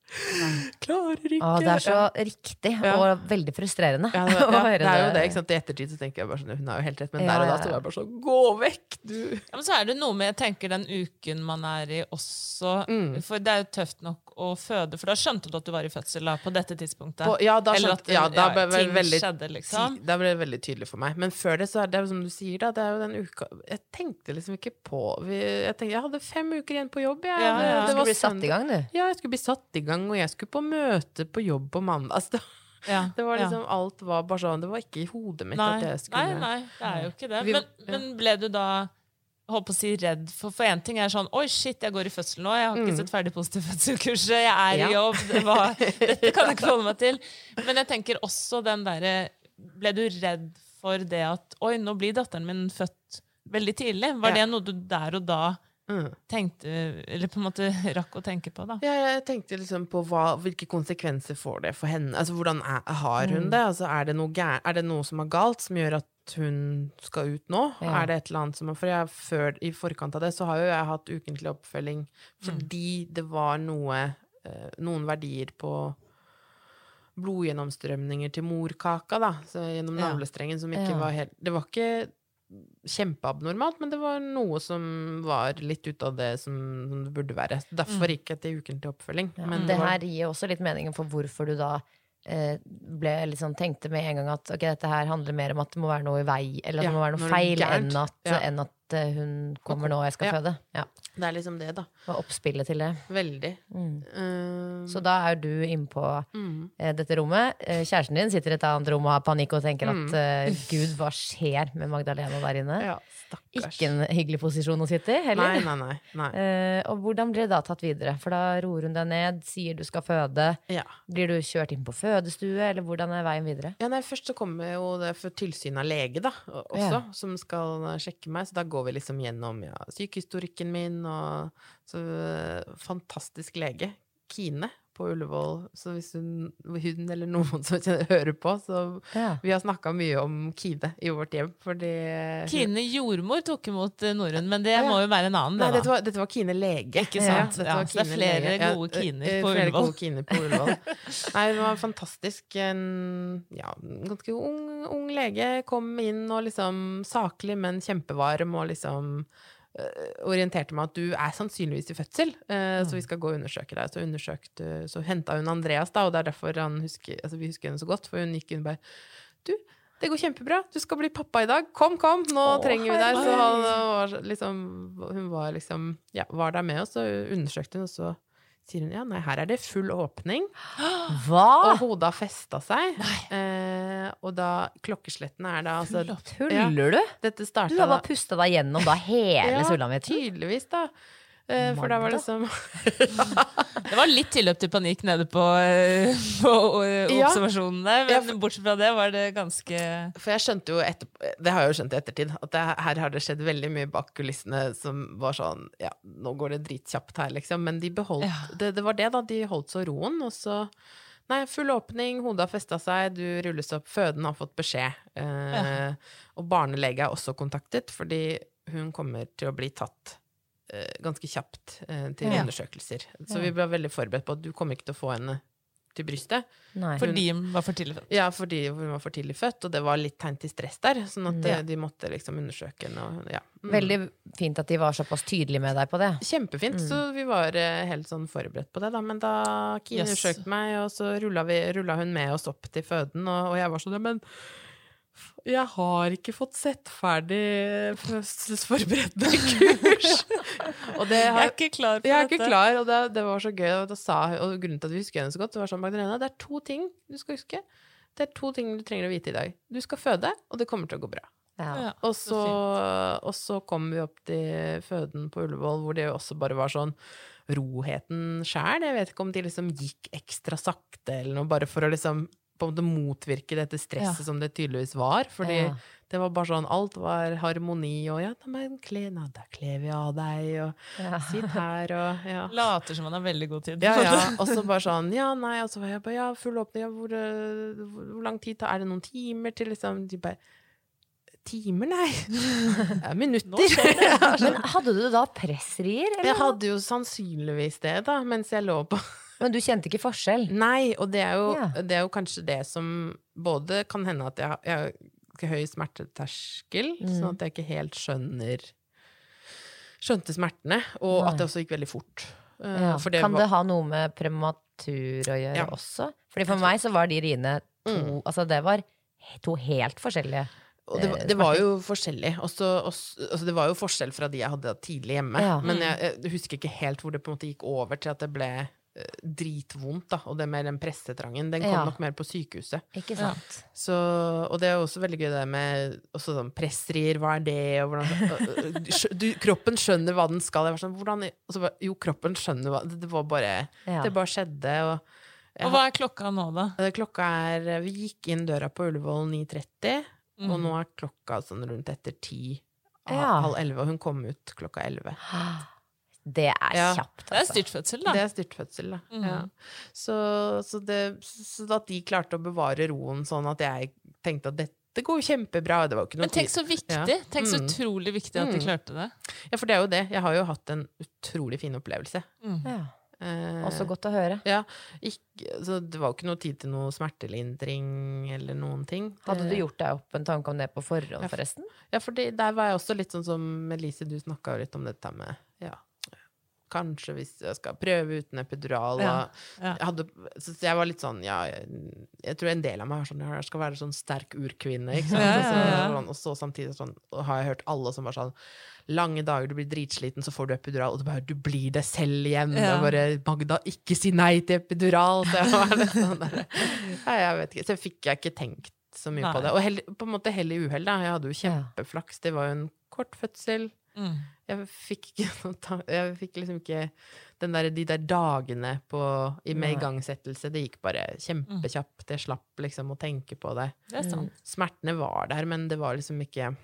Speaker 2: Klarer ikke.
Speaker 1: Å, det er så
Speaker 2: Ja.
Speaker 1: riktig,
Speaker 2: Ja.
Speaker 1: og veldig frustrerende
Speaker 2: Ja, det,
Speaker 1: å
Speaker 2: ja,
Speaker 1: høre
Speaker 2: det er jo det. ikke sant? I ettertid så tenker jeg bare sånn Hun har jo helt rett, men
Speaker 1: Ja,
Speaker 2: der og da så var jeg bare sånn Gå vekk, du!
Speaker 3: Ja, men så er det noe med jeg tenker den uken man er i også
Speaker 2: Mm.
Speaker 3: For det er jo tøft nok å føde, for da skjønte du at du var i fødsel da, på dette tidspunktet.
Speaker 2: På, ja, da, skjønte,
Speaker 3: at
Speaker 2: ja, da ble det
Speaker 3: ting
Speaker 2: veldig,
Speaker 3: skjedde, liksom.
Speaker 2: da ble det veldig tydelig for meg. Men før det, så er det som du sier, da. Det er jo den uka Jeg tenkte liksom ikke på vi, jeg, tenkte, jeg hadde fem uker igjen på jobb, jeg.
Speaker 3: Ja,
Speaker 2: Det-
Speaker 3: ja.
Speaker 2: det
Speaker 1: Du
Speaker 2: var
Speaker 1: skulle bli satt i gang, du.
Speaker 2: Ja, jeg skulle bli satt i gang, og jeg skulle på møte på jobb på mandag. Altså, det,
Speaker 3: Ja,
Speaker 2: det var
Speaker 3: ja.
Speaker 2: liksom, Alt var bare sånn Det var ikke i hodet mitt
Speaker 3: nei,
Speaker 2: at jeg skulle
Speaker 3: nei, nei, det er jo ikke det.
Speaker 2: Vi-
Speaker 3: Men,
Speaker 2: ja.
Speaker 3: men ble du da holdt på å si redd for For én ting er sånn Oi, shit, jeg går i fødsel nå. Jeg har ikke sett ferdig positiv fødselskurset. Jeg er
Speaker 2: Ja.
Speaker 3: i jobb. Det var, dette kan jeg ikke forholde meg til. Men jeg tenker også den derre Ble du redd for det at Oi, nå blir datteren min født veldig tidlig. Var
Speaker 2: Ja.
Speaker 3: det noe du der og da
Speaker 2: Mm.
Speaker 3: tenkte Eller på en måte rakk å tenke på, da?
Speaker 2: Ja, jeg tenkte liksom på hva, hvilke konsekvenser får det for henne. Altså, Hvordan er, har
Speaker 1: Mm.
Speaker 2: hun det? Altså, er, det noe er det noe som er galt, som gjør at hun skal ut nå?
Speaker 1: Ja.
Speaker 2: Er det et eller annet som For jeg, før, i forkant av det så har jo jeg hatt ukentlig oppfølging fordi det var noe eh, Noen verdier på blodgjennomstrømninger til morkaka, da, så gjennom navlestrengen, som ikke
Speaker 1: Ja.
Speaker 2: var helt Det var ikke kjempeabnormalt, men det var noe som var litt ut av det som, som det burde være. Derfor gikk jeg til ukentlig oppfølging.
Speaker 1: Ja,
Speaker 2: men
Speaker 1: det her gir også litt meningen for hvorfor du da eh, ble liksom, tenkte med en gang at ok, dette her handler mer om at det må være noe i vei, eller at
Speaker 2: Ja,
Speaker 1: det må være noe feil, enn at,
Speaker 2: Ja.
Speaker 1: enn at eh, hun kommer nå og jeg skal
Speaker 2: Ja.
Speaker 1: føde. Ja.
Speaker 2: Det er liksom det, da.
Speaker 1: Og oppspillet til det.
Speaker 2: Veldig.
Speaker 1: Mm.
Speaker 2: Um...
Speaker 1: Så da er du innpå
Speaker 2: mm.
Speaker 1: eh, dette rommet. Eh, kjæresten din sitter i et annet rom og har panikk og tenker
Speaker 2: Mm.
Speaker 1: at uh, gud, hva skjer med Magdalena der inne?
Speaker 2: Ja, stakkars.
Speaker 1: Ikke en hyggelig posisjon å sitte i, heller.
Speaker 2: Nei, nei, nei.
Speaker 1: Eh, og hvordan blir det da tatt videre? For da roer hun deg ned, sier du skal føde.
Speaker 2: Ja.
Speaker 1: Blir du kjørt inn på fødestue, eller hvordan er veien videre?
Speaker 2: Ja, nei, først så kommer jo det for tilsyn av lege, da, også, som skal sjekke meg. Så da går vi liksom gjennom ja, sykehistorikken min, og så eh, fantastisk lege. Kine på Ullevål. Så hvis hun, hun eller noen som kjenner, hører på, så
Speaker 1: Ja.
Speaker 2: Vi har snakka mye om Kine i vårt hjem, fordi
Speaker 3: Kine jordmor tok imot eh, Norunn, men det
Speaker 2: Ja.
Speaker 3: må jo være en annen,
Speaker 2: Nei,
Speaker 3: det,
Speaker 2: dette var, dette var Kine lege.
Speaker 3: Ikke sant? Ja,
Speaker 2: var
Speaker 3: så det er flere
Speaker 2: lege.
Speaker 3: gode Kiner
Speaker 2: eh,
Speaker 3: på
Speaker 2: flere
Speaker 3: Ullevål.
Speaker 2: gode Kiner på Ullevål. Nei, det var fantastisk. En ja, ganske ung, ung lege kom inn og liksom saklig, men kjempevarm, og liksom orienterte meg at du er sannsynligvis i fødsel, eh, så vi skal gå og undersøke deg. Så, undersøkte, så henta hun Andreas, da, og det er derfor han husker, altså, vi husker henne så godt, for hun gikk inn og bare Du, det går kjempebra, du skal bli pappa i dag. Kom, kom, nå
Speaker 1: Åh,
Speaker 2: trenger vi deg. Så han var liksom Hun var liksom Ja, var der med oss, og undersøkte hun, og så sier hun ja, nei, her er det full åpning.
Speaker 1: Hva?!
Speaker 2: Og hodet har festa seg. Eh, og da Klokkeslettene er da altså
Speaker 1: Tuller du?
Speaker 2: Dette
Speaker 1: Du har bare pusta deg gjennom da hele
Speaker 2: Ja,
Speaker 1: sulamitten?
Speaker 2: Tydeligvis, da. Eh, for da var det liksom
Speaker 3: Det var litt tilløp til panikk nede på, uh, på eh,
Speaker 2: Ja.
Speaker 3: observasjonene,
Speaker 2: Ja,
Speaker 3: men bortsett fra det var det ganske
Speaker 2: For jeg skjønte jo etter, Det har jeg jo skjønt i ettertid, at det, her har det skjedd veldig mye bak kulissene som var sånn Ja, nå går det dritkjapt her, liksom. Men de beholdt
Speaker 3: Ja.
Speaker 2: det, det var det, da. De holdt så roen, og så Nei, full åpning, hodet har festa seg, du rulles opp, føden har fått beskjed. Ja. Og barnelege er også kontaktet, fordi hun kommer til å bli tatt eh, ganske kjapt eh, til
Speaker 1: Ja.
Speaker 2: undersøkelser. Så vi ble veldig forberedt på at du kommer ikke til å få henne til brystet.
Speaker 1: Nei.
Speaker 3: Fordi hun var for tidlig født.
Speaker 2: Ja, fordi hun var for tidlig født, og det var litt tegn til stress der. Sånn at
Speaker 1: Ja.
Speaker 2: eh, de måtte liksom undersøke henne. Og, ja. Mm.
Speaker 1: Veldig fint at de var såpass tydelige med deg på det.
Speaker 2: Kjempefint, så vi var eh, helt sånn forberedt på det, da. Men da Kine
Speaker 3: Yes.
Speaker 2: undersøkte meg, og så rulla, vi, rulla hun med oss opp til føden, og, og jeg var sånn ja, men jeg har ikke fått sett ferdig fødselsforberedende kurs. og det
Speaker 3: Jeg er ikke klar for
Speaker 2: Jeg er
Speaker 3: dette.
Speaker 2: ikke klar, og det, det var så gøy. Og, sa, og grunnen til at vi husker henne så godt, det var sånn Magdalena, det er to ting du skal huske. Det er to ting du trenger å vite i dag. Du skal føde, og det kommer til å gå bra.
Speaker 1: Ja.
Speaker 3: Ja,
Speaker 2: Og
Speaker 3: så
Speaker 2: så, og så kom vi opp til føden på Ullevål, hvor det jo også bare var sånn roheten sjæl. Jeg vet ikke om de liksom gikk ekstra sakte eller noe, bare for å liksom på en måte motvirke dette stresset
Speaker 3: Ja.
Speaker 2: som det tydeligvis var. Fordi
Speaker 1: Ja.
Speaker 2: det var bare sånn, alt var harmoni, og ja, men kle, na, da kler vi av deg, og
Speaker 1: Ja.
Speaker 2: sitt her, og ja.
Speaker 3: Later som man har veldig god tid.
Speaker 2: Ja, ja. Og så bare sånn Ja, nei, og så var jeg bare Ja, full åpning, ja, hvor, eh, hvor, hvor lang tid tar Er det noen timer til liksom De bare Timer, nei. Det er minutter. Ja,
Speaker 1: Men hadde du da pressrier? Eller?
Speaker 2: Jeg hadde jo sannsynligvis det, da, mens jeg lå på
Speaker 1: Men du kjente ikke forskjell?
Speaker 2: Nei, og det er jo,
Speaker 1: Ja.
Speaker 2: det er jo kanskje det som både kan hende at jeg, jeg har høy smerteterskel,
Speaker 1: Mm.
Speaker 2: sånn at jeg ikke helt skjønner Skjønte smertene, og
Speaker 1: Nei.
Speaker 2: at det også gikk veldig fort. Eh,
Speaker 1: Ja.
Speaker 2: det
Speaker 1: kan
Speaker 2: var-
Speaker 1: det ha noe med prematur å gjøre
Speaker 2: Ja.
Speaker 1: også? Fordi For meg så var de riene to
Speaker 2: Mm.
Speaker 1: Altså det var to helt forskjellige
Speaker 2: Og det, var-
Speaker 1: eh,
Speaker 2: det var jo forskjellig. Også, også, altså det var jo forskjell fra de jeg hadde tidlig hjemme.
Speaker 1: Ja.
Speaker 2: Men jeg, jeg husker ikke helt hvor det på en måte gikk over til at det ble dritvondt, da. Og det med den pressetrangen, den kom
Speaker 1: Ja.
Speaker 2: nok mer på sykehuset.
Speaker 1: Ikke sant?
Speaker 2: Så, og det er også veldig gøy det med også sånn pressrier, hva er det, og hvordan du, Kroppen skjønner hva den skal. Jeg var sånn, hvordan, og så jo, kroppen skjønner hva Det, det var bare
Speaker 1: Ja.
Speaker 2: Det bare skjedde, og jeg
Speaker 3: Og hva er klokka nå, da?
Speaker 2: Klokka er Vi gikk inn døra på Ullevål 9.30, og nå er klokka sånn rundt etter ti.
Speaker 1: Ja.
Speaker 2: Halv elleve, og hun kom ut klokka elleve.
Speaker 1: Det er
Speaker 2: Ja.
Speaker 1: kjapt,
Speaker 3: Det er
Speaker 1: altså.
Speaker 3: styrtfødsel, da.
Speaker 2: Det er styrtfødsel, da. Ja. Så, så, det, så at de klarte å bevare roen sånn at jeg tenkte at dette går kjempebra. Det var ikke noe
Speaker 3: Men tenk så viktig.
Speaker 2: Ja.
Speaker 3: Tenk så
Speaker 2: Mm.
Speaker 3: utrolig viktig at de
Speaker 2: Mm.
Speaker 3: klarte det.
Speaker 2: Ja, for det er jo det. Jeg har jo hatt en utrolig fin opplevelse.
Speaker 1: Ja.
Speaker 2: Eh,
Speaker 1: Også godt å høre.
Speaker 2: Ja, ikke, så det var jo ikke noe tid til noe smertelindring eller noen ting.
Speaker 1: Hadde du
Speaker 2: Eh,
Speaker 1: gjort deg opp en tanke om det på forhånd,
Speaker 2: Ja.
Speaker 1: forresten?
Speaker 2: Ja, for det- der var jeg også litt sånn som Elise, du snakka jo litt om dette med ja, Kanskje hvis jeg skal prøve uten epidural.
Speaker 3: Ja, ja.
Speaker 2: jeg, hadde, så jeg var litt sånn Ja, jeg, jeg tror en del av meg er sånn Jeg skal være sånn sterk urkvinne, ikke sant. Så- sånn, Og så samtidig sånn har jeg hørt alle som var sånn Lange dager, du blir dritsliten, så får du epidural, og du bare Du blir deg selv igjen. Og bare Magda, ikke si nei til epidural! Så jeg var litt sånn der, nei, jeg vet ikke. Så fikk jeg ikke tenkt så mye
Speaker 3: Nei.
Speaker 2: på det. Og hell, på en måte hell i uhell, da. Jeg hadde jo kjempeflaks. Det var jo en kort fødsel.
Speaker 3: Mm.
Speaker 2: Jeg fikk noe Jeg fikk liksom ikke den der, de der dagene på, i, med igangsettelse. Det gikk bare kjempekjapt. Jeg slapp liksom å tenke på det.
Speaker 3: Det sant.
Speaker 2: Smertene var der, men det var liksom ikke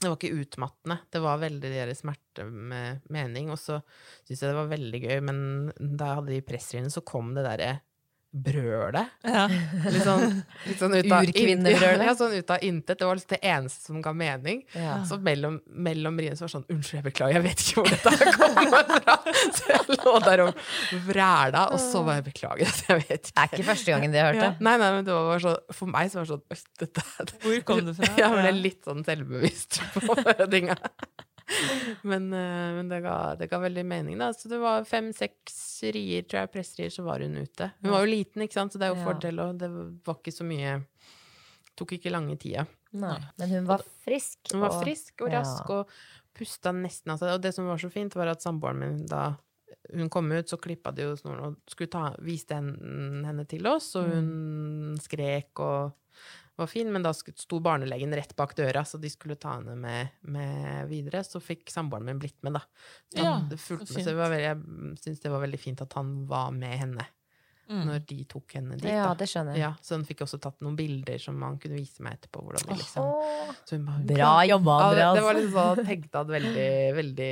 Speaker 2: det var ikke utmattende. Det var veldig de der smerte med mening. Og så syns jeg det var veldig gøy, men da jeg hadde de pressriene, så kom det derre brølet.
Speaker 3: Ja.
Speaker 2: Litt sånn, litt sånn ut av
Speaker 1: Urkvinnebrølet.
Speaker 2: Ja, sånn ut av intet. Det var liksom det eneste som ga mening.
Speaker 1: Ja.
Speaker 2: Så mellom, mellom riene så var det sånn Unnskyld, jeg beklager, jeg vet ikke hvor dette kommer fra. Så jeg lå der og vræla, og så var jeg beklager. Jeg vet
Speaker 1: Det er ikke første gangen det jeg
Speaker 2: ja. Nei, nei, men det var så, for meg så var det sånn «Øy, dette,
Speaker 3: Hvor kom det fra?
Speaker 2: Jeg ble litt sånn selvbevisst på fødinga. Men, eh, men det, ga, det ga veldig mening, da. Så det var fem-seks rier, tror jeg, presserier, så var hun ute. Hun var jo liten, ikke sant, så det er jo
Speaker 1: Ja.
Speaker 2: fordel, og det var ikke så mye Tok ikke lange tida.
Speaker 1: Nei. Men hun var frisk.
Speaker 2: Hun var frisk og rask og pusta nesten av seg. Og det som var så fint, var at samboeren min da hun kom ut, så klippa de jo snoren og skulle ta, viste henne, henne til oss, og hun skrek og var fin, men da sto barnelegen rett bak døra, så de skulle ta henne med, med videre. Så fikk samboeren min blitt med, da. Så
Speaker 3: Ja,
Speaker 2: fulgte med, så jeg syns det var veldig fint at han var med henne
Speaker 3: Mm.
Speaker 2: når de tok henne dit.
Speaker 1: Ja,
Speaker 2: da.
Speaker 1: det skjønner jeg.
Speaker 2: Ja, så hun fikk også tatt noen bilder som han kunne vise meg etterpå. Hvordan de liksom så hun bare, hun
Speaker 1: Bra
Speaker 2: jobba,
Speaker 1: jobba,
Speaker 2: Ja, det, det var liksom sånn tenkte at veldig, veldig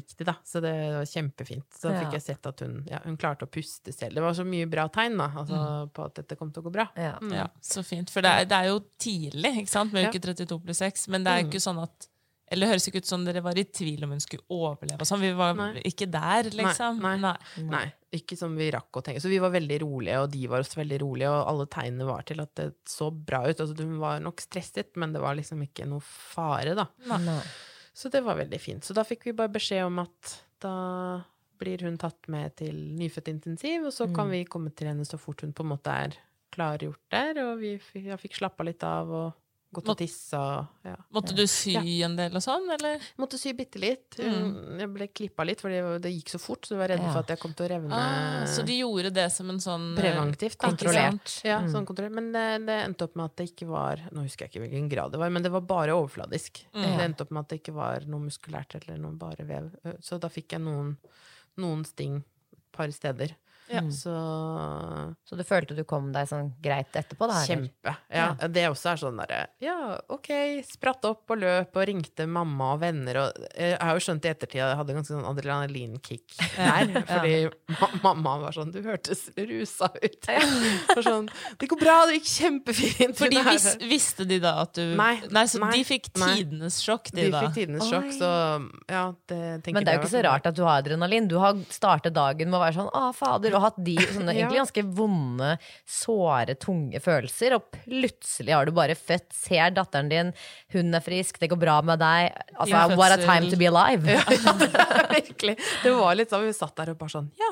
Speaker 2: riktig, da. Så det var kjempefint. Så
Speaker 1: Ja.
Speaker 2: fikk jeg sett at hun, ja, hun klarte å puste selv. Det var så mye bra tegn, da, altså,
Speaker 1: Mm.
Speaker 2: på at dette kom til å gå bra.
Speaker 1: Ja.
Speaker 2: Mm.
Speaker 3: Ja, så fint. For det er, det er jo tidlig, ikke sant, med uke 32 pluss 6, men det er jo
Speaker 2: Mm.
Speaker 3: ikke sånn at Eller det høres ikke ut som dere var i tvil om hun skulle overleve sånn. Vi var
Speaker 2: Nei.
Speaker 3: ikke der, liksom.
Speaker 2: Nei, nei. Nei, ikke som vi rakk å tenke. Så vi var veldig rolige, og de var også veldig rolige, og alle tegnene var til at det så bra ut. Altså, hun var nok stresset, men det var liksom ikke noe fare, da.
Speaker 1: Nei.
Speaker 2: Så det var veldig fint. Så da fikk vi bare beskjed om at da blir hun tatt med til nyfødtintensiv, og så
Speaker 1: Mm.
Speaker 2: kan vi komme til henne så fort hun på en måte er klargjort der, og vi fikk, jeg fikk slappa litt av og gått og tissa ja.
Speaker 3: Måtte du sy en del og sånn, eller?
Speaker 2: Måtte sy bitte litt. Mm. Jeg ble klippa litt, for det gikk så fort, så jeg var redd.
Speaker 1: Ja.
Speaker 2: for at jeg kom til å revne
Speaker 3: Ah, så de gjorde det som en sånn eh,
Speaker 2: preventivt.
Speaker 1: Kontrollert.
Speaker 2: Ja,
Speaker 1: Mm.
Speaker 2: sånn kontrollert. Men det, det endte opp med at det ikke var Nå husker jeg ikke hvilken grad det var, men det var bare overfladisk.
Speaker 3: Mm.
Speaker 2: Det endte opp med at det ikke var noe muskulært eller noe bare vev. Så da fikk jeg noen, noen sting et par steder.
Speaker 3: Ja.
Speaker 2: Så
Speaker 1: Så du følte du kom deg sånn greit etterpå, da? eller?
Speaker 2: kjempe. Ja, det også er sånn derre Ja, ok, spratt opp og løp og ringte mamma og venner og Jeg har jo skjønt i ettertid at jeg hadde ganske sånn adrenalinkick der. Fordi ma mamma var sånn Du hørtes rusa ut. For sånn Det går bra, det gikk kjempefint.
Speaker 3: For de
Speaker 2: Det her-
Speaker 3: vis, visste de da at du
Speaker 2: Nei,
Speaker 3: så
Speaker 2: nei,
Speaker 3: de fikk
Speaker 2: nei.
Speaker 3: tidenes sjokk, de,
Speaker 2: De
Speaker 3: da.
Speaker 2: fikk tidenes sjokk, så ja, det tenker
Speaker 1: Men det er jo ikke så rart at du har adrenalin. Du har startet dagen med å være sånn 'Å, fader', og hatt de sånne
Speaker 2: Ja.
Speaker 1: egentlig ganske vonde, såre, tunge følelser, og plutselig har du bare født, ser datteren din, hun er frisk, det går bra med deg. Altså,
Speaker 3: Ja,
Speaker 1: what a time to be alive.
Speaker 2: Ja, det er virkelig. Det var litt sånn, vi satt der og bare sånn, ja,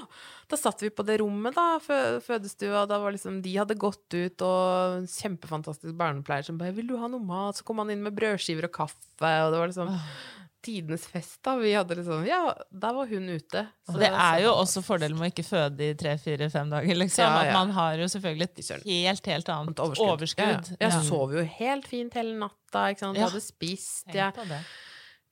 Speaker 2: da satt vi på det rommet da, fødestua, da var liksom, de hadde gått ut, og en kjempefantastisk barnepleier som bare, vil du ha noe mat? Så kom han inn med brødskiver og kaffe, og det var liksom, tidenes fest, da. Vi hadde liksom Ja, da var hun ute.
Speaker 3: Og det er jo også fordelen med å ikke føde i tre-fire-fem dager, liksom.
Speaker 2: Ja, ja.
Speaker 3: At man har jo selvfølgelig et helt, helt annet
Speaker 2: overskudd.
Speaker 3: overskudd.
Speaker 2: Ja. Jeg sov jo helt fint hele natta. Ikke sant? Jeg
Speaker 3: Ja.
Speaker 2: hadde spist. Jeg.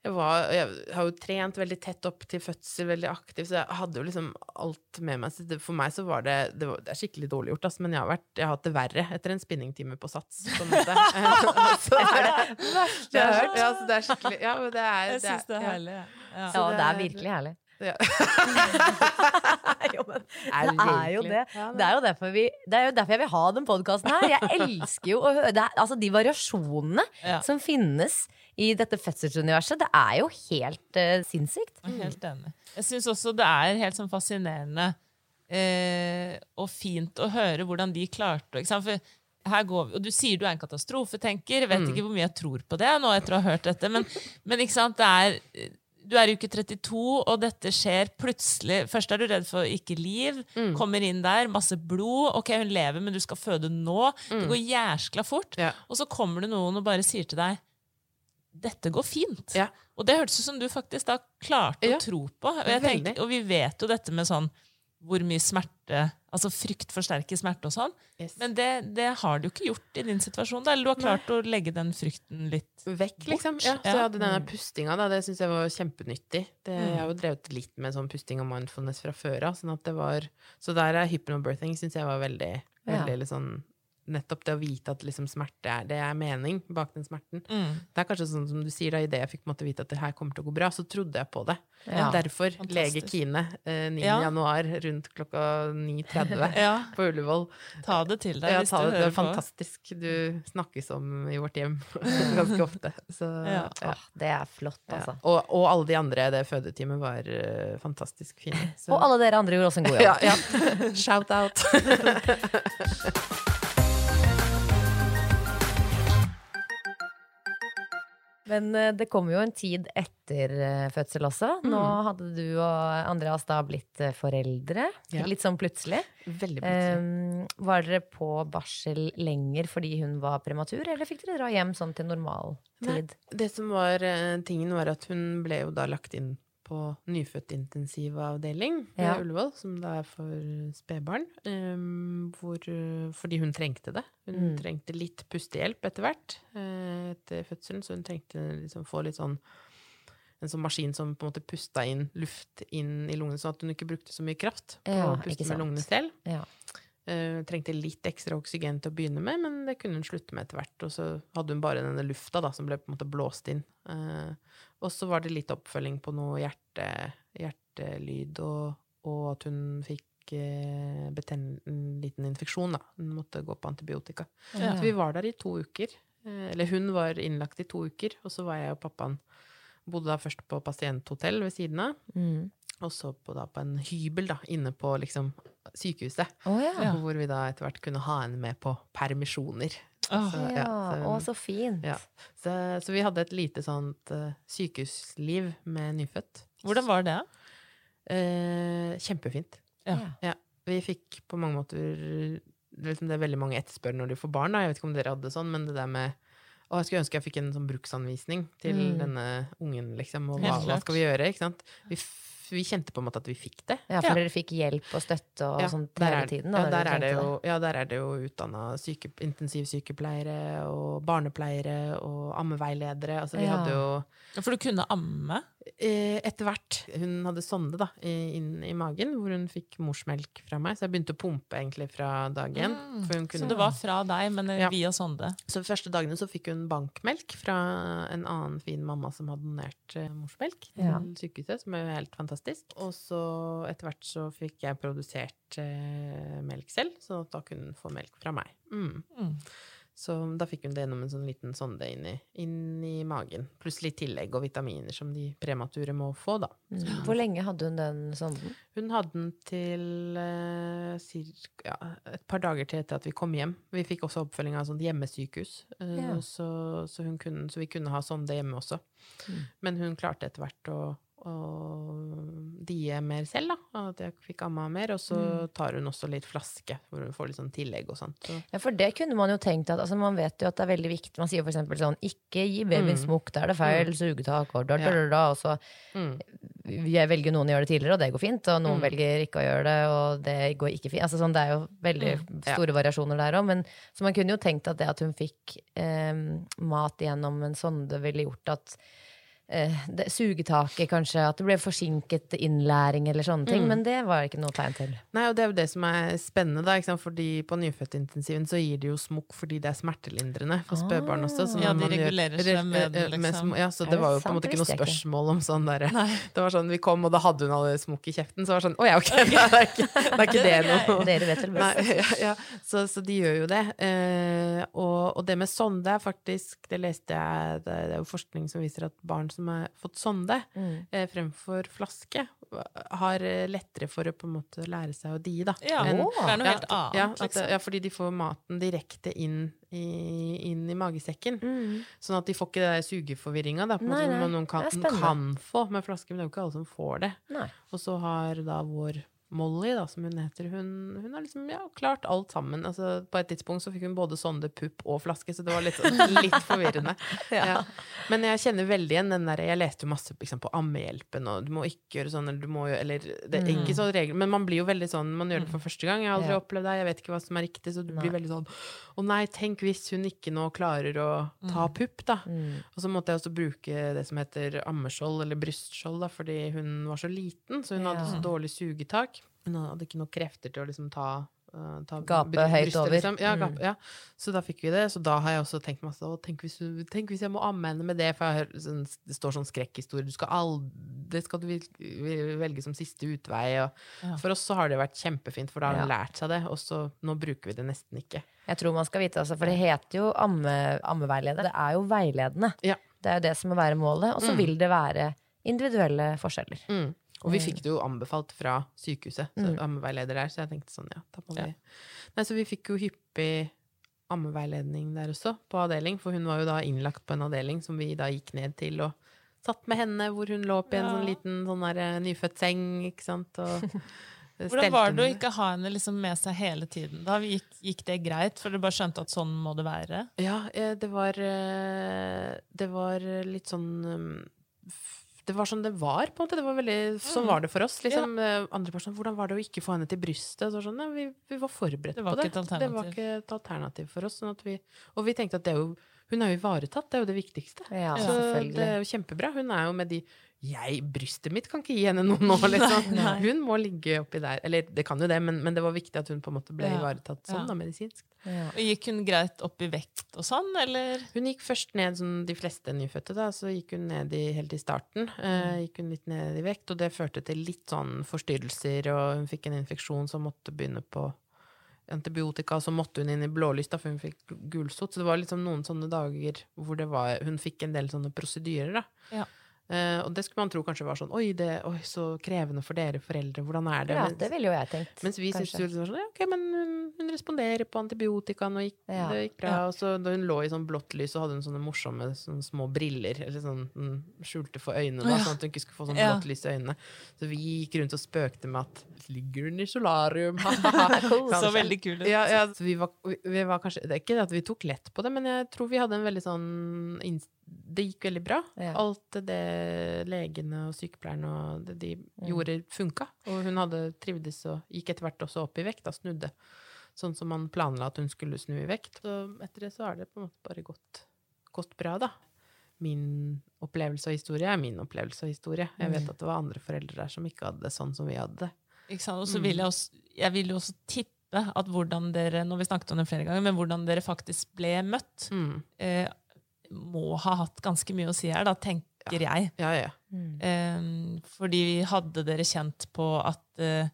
Speaker 2: Jeg, var, jeg har jo trent veldig tett opp til fødsel, veldig aktiv, så jeg hadde jo liksom alt med meg. Så det, for meg så var det Det, var, det er skikkelig dårlig gjort, ass, men jeg har, vært, jeg har hatt det verre etter en spinningtime på Sats, på en måte. så, det er det verste jeg har hørt. Ja, så det er skikkelig Ja, men det er
Speaker 3: Jeg syns det er herlig. Ja. Ja.
Speaker 1: Ja, det er
Speaker 2: det-
Speaker 1: virkelig herlig.
Speaker 2: Ja.
Speaker 1: jo, men
Speaker 2: Er
Speaker 1: det er jo det. Det er jo derfor, vi, det er jo derfor jeg vil ha den podkasten her. Jeg elsker jo å høre det er, Altså, de variasjonene
Speaker 3: Ja.
Speaker 1: som finnes i dette fødselsuniverset, det er jo helt uh, sinnssykt.
Speaker 3: Jeg er Helt enig. Jeg syns også det er helt sånn fascinerende eh, og fint å høre hvordan de klarte? For her går vi, og Du sier du er en katastrofetenker. Vet ikke hvor mye jeg tror på det nå etter å ha hørt dette. Men, men ikke sant, det er, du er i uke 32, og dette skjer plutselig. Først er du redd for ikke liv. Kommer inn der, masse blod. Ok, hun lever, men du skal føde nå. Det går jæskla fort.
Speaker 2: Ja.
Speaker 3: Og så kommer det noen og bare sier til deg dette går fint.
Speaker 2: Ja.
Speaker 3: Og det hørtes ut som du faktisk da klarte
Speaker 2: Ja.
Speaker 3: å tro på. Og, tenker, og vi vet jo dette med sånn hvor mye smerte Altså frykt forsterker smerte og sånn.
Speaker 2: Yes.
Speaker 3: Men det, det har du ikke gjort i din situasjon. Da. Eller du har klart å legge den frykten litt
Speaker 2: Vekk, liksom.
Speaker 3: Bort.
Speaker 2: Ja, så jeg hadde denne pustinga, da. Det syns jeg var kjempenyttig. Det, Jeg har jo drevet litt med sånn pusting og mindfulness fra før av. Sånn at det var, så der er hypnobirthing syns jeg var veldig,
Speaker 1: Ja.
Speaker 2: veldig litt sånn Nettopp det å vite at liksom smerte er, det er mening bak den smerten.
Speaker 3: mm.
Speaker 2: Det er kanskje sånn som du sier, da idet jeg fikk måtte vite at det her kommer til å gå bra, så trodde jeg på det.
Speaker 1: Ja.
Speaker 2: Derfor
Speaker 3: Fantastisk.
Speaker 2: lege Kine eh, 9.
Speaker 3: Ja.
Speaker 2: januar rundt klokka 9.30
Speaker 3: Ja,
Speaker 2: på Ullevål.
Speaker 3: ta det til deg hvis du
Speaker 2: det, det
Speaker 3: hører
Speaker 2: er
Speaker 3: på.
Speaker 2: fantastisk. Du snakkes om i vårt hjem ganske ofte. Så.
Speaker 1: Åh, det er flott, altså.
Speaker 2: Og, og alle de andre, det fødeteamet, var uh, fantastisk fine. Så-
Speaker 1: Og alle dere andre gjorde også en god jobb.
Speaker 2: Shout out.
Speaker 1: Men eh, det kom jo en tid etter eh, fødsel også. Nå hadde du og Andreas da blitt eh, foreldre.
Speaker 2: Ja.
Speaker 1: Litt sånn plutselig.
Speaker 2: Veldig plutselig.
Speaker 1: Um, var dere på barsel lenger fordi hun var prematur, eller fikk dere dra hjem sånn til normal tid?
Speaker 2: Nei, det som var tingen, var at hun ble jo da lagt inn på nyfødtintensivavdeling ved
Speaker 1: Ja.
Speaker 2: Ullevål, som da er for spedbarn, um, hvor, eh, fordi hun trengte det. Hun
Speaker 1: Mm.
Speaker 2: trengte litt pustehjelp etter hvert eh, etter fødselen, så hun trengte liksom få litt sånn en sånn maskin som på en måte pusta inn luft inn i lungene, sånn at hun ikke brukte så mye kraft på
Speaker 1: Ja,
Speaker 2: å puste med lungene selv.
Speaker 1: Ja.
Speaker 2: Eh, trengte litt ekstra oksygen til å begynne med, men det kunne hun slutte med etter hvert. Og så hadde hun bare denne lufta da, som ble på en måte blåst inn. Uh, og så var det litt oppfølging på noe hjerte, hjertelyd, og, og at hun fikk uh, beten, en liten infeksjon. Da. Hun måtte gå på antibiotika.
Speaker 3: Ja.
Speaker 2: Så vi var der i to uker. Eh, eller hun var innlagt i to uker, og så var jeg og pappaen Bodde da først på pasienthotell ved siden av,
Speaker 1: Mm.
Speaker 2: Og så på, da, på en hybel da, inne på liksom sykehuset.
Speaker 1: Oh, ja.
Speaker 2: Hvor vi da etter hvert kunne ha henne med på permisjoner.
Speaker 3: Åh,
Speaker 2: Så,
Speaker 1: Ja,
Speaker 2: så-
Speaker 1: Å, så fint.
Speaker 2: ja. Så, så vi hadde et lite sånt uh, sykehusliv med nyfødt.
Speaker 3: Hvordan var det?
Speaker 2: Eh, kjempefint.
Speaker 3: Ja.
Speaker 2: Ja. Vi fikk på mange måter liksom Det er veldig mange etterspør når de får barn. Da. Jeg vet ikke om dere hadde sånn, men det der med og jeg skulle ønske jeg fikk en sånn bruksanvisning til
Speaker 1: Mm.
Speaker 2: denne ungen, liksom. Og hva, hva skal vi gjøre? Ikke sant? Vi, vi kjente på en måte at vi fikk det.
Speaker 1: Ja, for
Speaker 3: Ja.
Speaker 1: dere fikk hjelp og støtte og
Speaker 2: Ja,
Speaker 1: sånt
Speaker 2: der
Speaker 1: hele
Speaker 2: er-
Speaker 1: tiden? Da,
Speaker 2: ja, der er det jo, ja, der er det jo utdanna syke, intensivsykepleiere og barnepleiere og ammeveiledere. Altså, vi
Speaker 1: Ja.
Speaker 2: hadde jo
Speaker 3: For du kunne amme?
Speaker 2: Eh, etter hvert Hun hadde sonde da, inn i magen, hvor hun fikk morsmelk fra meg. Så jeg begynte å pumpe egentlig fra dag én.
Speaker 3: Mm. Så det var fra deg, men
Speaker 2: Ja.
Speaker 3: via sonde?
Speaker 2: så første dagene så fikk hun bankmelk fra en annen fin mamma som hadde donert eh, morsmelk til
Speaker 1: Ja.
Speaker 2: sykehuset, som er jo helt fantastisk. Og så etter hvert så fikk jeg produsert eh, melk selv, så da kunne hun få melk fra meg. Mm.
Speaker 3: Mm.
Speaker 2: Så da fikk hun det gjennom en sånn liten sonde inn i, inn i magen. Pluss litt tillegg og vitaminer som de premature må få, da.
Speaker 1: Mm. Hvor lenge hadde hun den sonden?
Speaker 2: Hun hadde den til eh, cirka, ja, et par dager til etter at vi kom hjem. Vi fikk også oppfølging av sånt hjemmesykehus, eh,
Speaker 1: yeah.
Speaker 2: så, så, hun kunne, så vi kunne ha sonde hjemme også.
Speaker 1: Mm.
Speaker 2: Men hun klarte etter hvert å, å die mer selv, da. At jeg fikk amma mer. Og så tar hun også litt flaske, hvor hun får litt sånn tillegg og sånt. Så.
Speaker 1: Ja, for det kunne man jo tenkt at altså Man vet jo at det er veldig viktig. Man sier for eksempel sånn Ikke gi babyen smokk, da er det feil sugetak, og da, da, da, da. Og så
Speaker 2: Mm.
Speaker 1: jeg velger noen å gjøre det tidligere, og det går fint. Og noen
Speaker 2: Mm.
Speaker 1: velger ikke å gjøre det, og det går ikke fint. Altså, sånn, det er jo veldig
Speaker 2: Mm. Ja.
Speaker 1: store variasjoner der òg. Men så man kunne jo tenkt at det at hun fikk eh, mat gjennom en sonde, ville gjort at det, sugetaket kanskje, at det ble forsinket innlæring eller sånne ting.
Speaker 2: Mm.
Speaker 1: Men det var ikke noe tegn til.
Speaker 2: Nei, og det er jo det som er spennende, da. Ikke sant? Fordi på nyfødtintensiven så gir de jo smokk fordi det er smertelindrende for spedbarn også. Så
Speaker 3: Ja, de
Speaker 2: gjør-
Speaker 3: regulerer seg med det,
Speaker 2: eh, eh,
Speaker 3: liksom.
Speaker 2: sm- Ja, så det
Speaker 1: det
Speaker 2: var jo på en måte ikke noe spørsmål om sånn derre Det var sånn, vi kom, og da hadde hun alle smokk i kjeften, så var det sånn Å ja, ok, det er ikke det, er ikke det noe
Speaker 1: Dere vet vel
Speaker 2: Nei,
Speaker 1: best.
Speaker 2: ja, ja. Så, så de gjør jo det. Eh, og, og det med sonde er faktisk Det leste jeg Det, det er jo forskning som viser at barn som har fått sonde
Speaker 1: Mm.
Speaker 2: eh, fremfor flaske, har eh, lettere for å på en måte lære seg å die, da.
Speaker 3: Ja,
Speaker 2: enn-
Speaker 3: det er noe
Speaker 2: ja,
Speaker 3: helt annet.
Speaker 2: Ja, at,
Speaker 3: liksom.
Speaker 2: ja, fordi de får maten direkte inn i, inn i magesekken.
Speaker 1: Mm.
Speaker 2: Sånn at de får ikke det der sugeforvirringa da, på
Speaker 1: Nei,
Speaker 2: måte,
Speaker 1: nei,
Speaker 2: som noen kan, kan få med flaske, men det er jo ikke alle som får det.
Speaker 1: Nei.
Speaker 2: Og så har da vår Molly, da, som hun heter, hun, hun har liksom ja, klart alt sammen. Altså, på et tidspunkt så fikk hun både sonde, pupp og flaske, så det var litt, sånn, litt forvirrende. ja. Men jeg kjenner veldig igjen den der Jeg leste jo masse liksom, på Ammehjelpen, og du må ikke gjøre sånn, eller du må jo Eller det er ikke sånn regel, men man blir jo veldig sånn Man gjør det for første gang. Jeg har aldri
Speaker 1: Ja.
Speaker 2: opplevd det, jeg vet ikke hva som er riktig, så du
Speaker 1: Nei.
Speaker 2: blir veldig sånn Å nei, tenk hvis hun ikke nå klarer å ta pupp, da.
Speaker 1: Mm.
Speaker 2: Og så måtte jeg også bruke det som heter ammeskjold, eller brystskjold, da, fordi hun var så liten, så hun hadde så dårlig sugetak. Hun hadde ikke noe krefter til å liksom ta, uh, ta
Speaker 1: Gape
Speaker 2: bry-
Speaker 1: høyt
Speaker 2: brystet,
Speaker 1: over.
Speaker 2: Liksom. Ja,
Speaker 1: Mm.
Speaker 2: ja. Så da fikk vi det. Så da har jeg også tenkt masse å, tenk, hvis, tenk hvis jeg må amme henne med det, for har, sånn, det står sånn skrekkhistorie. Du skal det skal du velge som siste utvei. Og
Speaker 3: Ja.
Speaker 2: For oss så har det vært kjempefint, for da har hun lært seg det. Og så nå bruker vi det nesten ikke.
Speaker 1: Jeg tror man skal vite, altså, for det heter jo amme, ammeveileder. Det er jo veiledende.
Speaker 2: Ja.
Speaker 1: Det er jo det som må være målet. Og så
Speaker 2: Mm.
Speaker 1: vil det være individuelle forskjeller.
Speaker 2: Mm. Og vi fikk det jo anbefalt fra sykehuset, så
Speaker 1: Mm.
Speaker 2: ammeveileder der, så jeg tenkte sånn, ja, da må vi Nei, så vi fikk jo hyppig ammeveiledning der også, på avdeling, for hun var jo da innlagt på en avdeling som vi da gikk ned til og satt med henne hvor hun lå opp i en
Speaker 3: Ja.
Speaker 2: sånn liten sånn der eh, nyfødt seng, ikke sant, og
Speaker 3: Hvordan var det å ikke ha henne liksom med seg hele tiden? Da gikk, gikk det greit, for du bare skjønte at sånn må det være?
Speaker 2: Ja, eh, det var eh, Det var litt sånn f- det var sånn det var, på en måte. Det var veldig, sånn
Speaker 3: Mm.
Speaker 2: var det for oss. Liksom, Ja. Andre personer, Hvordan var det å ikke få henne til brystet? Så sånn, ja, vi, vi var forberedt
Speaker 3: Det var
Speaker 2: på
Speaker 3: ikke
Speaker 2: det.
Speaker 3: et
Speaker 2: Det var ikke et alternativ for oss. Sånn at vi, og vi tenkte at det er jo, hun er jo ivaretatt, det er jo det viktigste.
Speaker 1: Ja,
Speaker 2: så det er jo kjempebra. Hun er jo med de jeg, Brystet mitt kan ikke gi henne noe nå, liksom.
Speaker 3: Nei, nei.
Speaker 2: Hun må ligge oppi der. Eller det kan jo det, men, men det var viktig at hun på en måte ble
Speaker 3: Ja,
Speaker 2: ivaretatt sånn,
Speaker 3: ja.
Speaker 2: da, medisinsk.
Speaker 1: Ja.
Speaker 3: Og Gikk hun greit opp i vekt og sånn, eller?
Speaker 2: Hun gikk først ned som de fleste nyfødte, da, så gikk hun ned i, helt i starten. Eh, gikk hun litt ned i vekt, og det førte til litt sånn forstyrrelser, og hun fikk en infeksjon som måtte begynne på antibiotika, så måtte hun inn i blålys, da, for hun fikk gulsott. Så det var liksom noen sånne dager hvor det var, hun fikk en del sånne prosedyrer, da.
Speaker 3: Ja.
Speaker 2: Eh, og det skulle man tro kanskje var sånn Oi, det, oi, så krevende for dere foreldre. Hvordan er det?
Speaker 1: ja,
Speaker 2: Mens-
Speaker 1: det ville jo jeg tenkt.
Speaker 2: mens vi syntes jo sånn, ja, ok, men hun, hun responderer på antibiotikaen, og gikk,
Speaker 1: Ja.
Speaker 2: det gikk bra.
Speaker 3: Ja.
Speaker 2: Og så da hun lå i sånn blått lys, så hadde hun sånne morsomme sånne små briller, eller sånn mm, skjulte for øynene, da, sånn at hun ikke skulle få sånn
Speaker 3: Ja.
Speaker 2: blått lys i øynene. Så vi gikk rundt og spøkte med at ligger hun i solarium?
Speaker 3: Så veldig kul ut.
Speaker 2: Ja, ja, så vi var, vi, vi var kanskje, det er ikke det at vi tok lett på det, men jeg tror vi hadde en veldig sånn inns- Det gikk veldig bra.
Speaker 1: Ja.
Speaker 2: Alt det legene og sykepleierne og det de
Speaker 1: Mm.
Speaker 2: gjorde, funka. Og hun hadde trivdes og gikk etter hvert også opp i vekt, da snudde. Sånn som man planla at hun skulle snu i vekt. Så etter det så har det på en måte bare gått, gått bra, da. Min opplevelse av historie er min opplevelse av historie. Jeg
Speaker 1: Mm.
Speaker 2: vet at det var andre foreldre der som ikke hadde det sånn som vi hadde det.
Speaker 3: Ikke sant? Og så vil jeg også, jeg vil jo også tippe at hvordan dere, når vi snakket om det flere ganger, men hvordan dere faktisk ble møtt,
Speaker 2: Mm.
Speaker 3: eh, må ha hatt ganske mye å si her, da, tenker jeg.
Speaker 2: Ja, ja.
Speaker 1: Mm.
Speaker 3: Eh, fordi hadde dere kjent på at eh,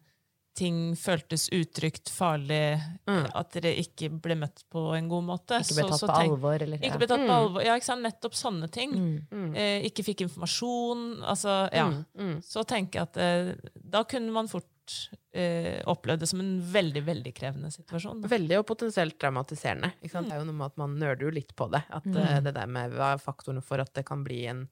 Speaker 3: ting føltes utrygt, farlig,
Speaker 2: Mm.
Speaker 3: at dere ikke ble møtt på en god måte
Speaker 1: Ikke ble tatt
Speaker 3: så
Speaker 1: på
Speaker 3: tenk-
Speaker 1: alvor, eller
Speaker 3: Ikke ble tatt på
Speaker 2: Mm.
Speaker 3: alvor. Ja, ikke sant? Nettopp sånne ting.
Speaker 1: Mm.
Speaker 2: Mm.
Speaker 3: Eh, ikke fikk informasjon. Altså, ja.
Speaker 2: Mm. Mm.
Speaker 3: Så tenker jeg at eh, da kunne man fort eh, opplevd det som en veldig, veldig krevende situasjon. Da.
Speaker 2: Veldig og potensielt traumatiserende. Ikke sant? Det er jo noe med at man nøler jo litt på det. At eh, det der med hva er faktorene for at det kan bli en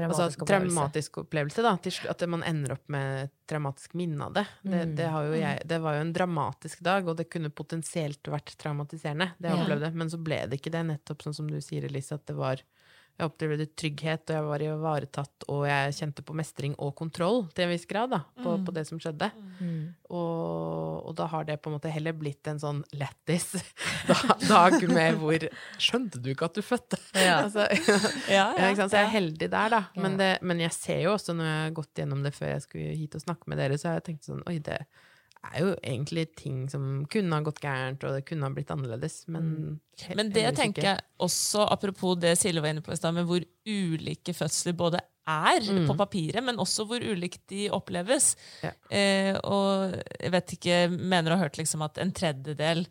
Speaker 2: Altså
Speaker 1: Traumatisk opplevelse.
Speaker 2: traumatisk opplevelse, da. Til at man ender opp med et traumatisk minne av det. Det,
Speaker 1: Mm.
Speaker 2: det, har jo jeg, det var jo en dramatisk dag, og det kunne potensielt vært traumatiserende. Det jeg
Speaker 1: Ja.
Speaker 2: opplevde. Men så ble det ikke det, nettopp sånn som du sier, Elise, at det var Jeg opplevde trygghet, og jeg var ivaretatt, og jeg kjente på mestring og kontroll til en viss grad, da, på, på det som skjedde.
Speaker 1: Mm.
Speaker 2: Og, og da har det på en måte heller blitt en sånn lættis da- dag med hvor Skjønte du ikke at du fødte?
Speaker 1: Ja.
Speaker 2: altså,
Speaker 3: Ja,
Speaker 2: ja? Så jeg er heldig der, da. Men, det, men jeg ser jo også, når jeg har gått gjennom det før jeg skulle hit og snakke med dere, så har jeg tenkt sånn Oi, det er jo egentlig ting som kunne ha gått gærent, og det kunne ha blitt annerledes, men he-
Speaker 3: Men det tenker jeg også, apropos det Silje var inne på i stad, med hvor ulike fødsler både er på papiret, men også hvor ulikt de oppleves.
Speaker 2: Ja.
Speaker 3: Eh, og jeg vet ikke, mener å ha hørt liksom at en tredjedel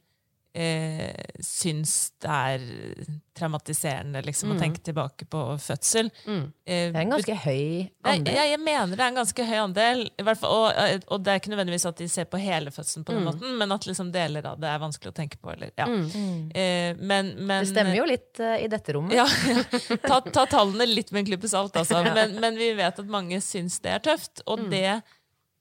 Speaker 3: eh, syns det er traumatiserende liksom, å tenke tilbake på fødsel.
Speaker 2: Mm.
Speaker 3: Eh,
Speaker 1: Det er en ganske høy andel.
Speaker 3: jeg, jeg mener det er en ganske høy andel. I hvert fall, og, og det er ikke nødvendigvis at de ser på hele fødselen, på den
Speaker 2: Mm.
Speaker 3: måten, men at liksom deler av det er vanskelig å tenke på. Eller, ja. eh, men, men,
Speaker 1: Det stemmer jo litt uh, i dette rommet.
Speaker 3: Ja, ta, ta tallene litt med en klype salt, altså. Men, men vi vet at mange syns det er tøft. Og
Speaker 2: Mm.
Speaker 3: det eh,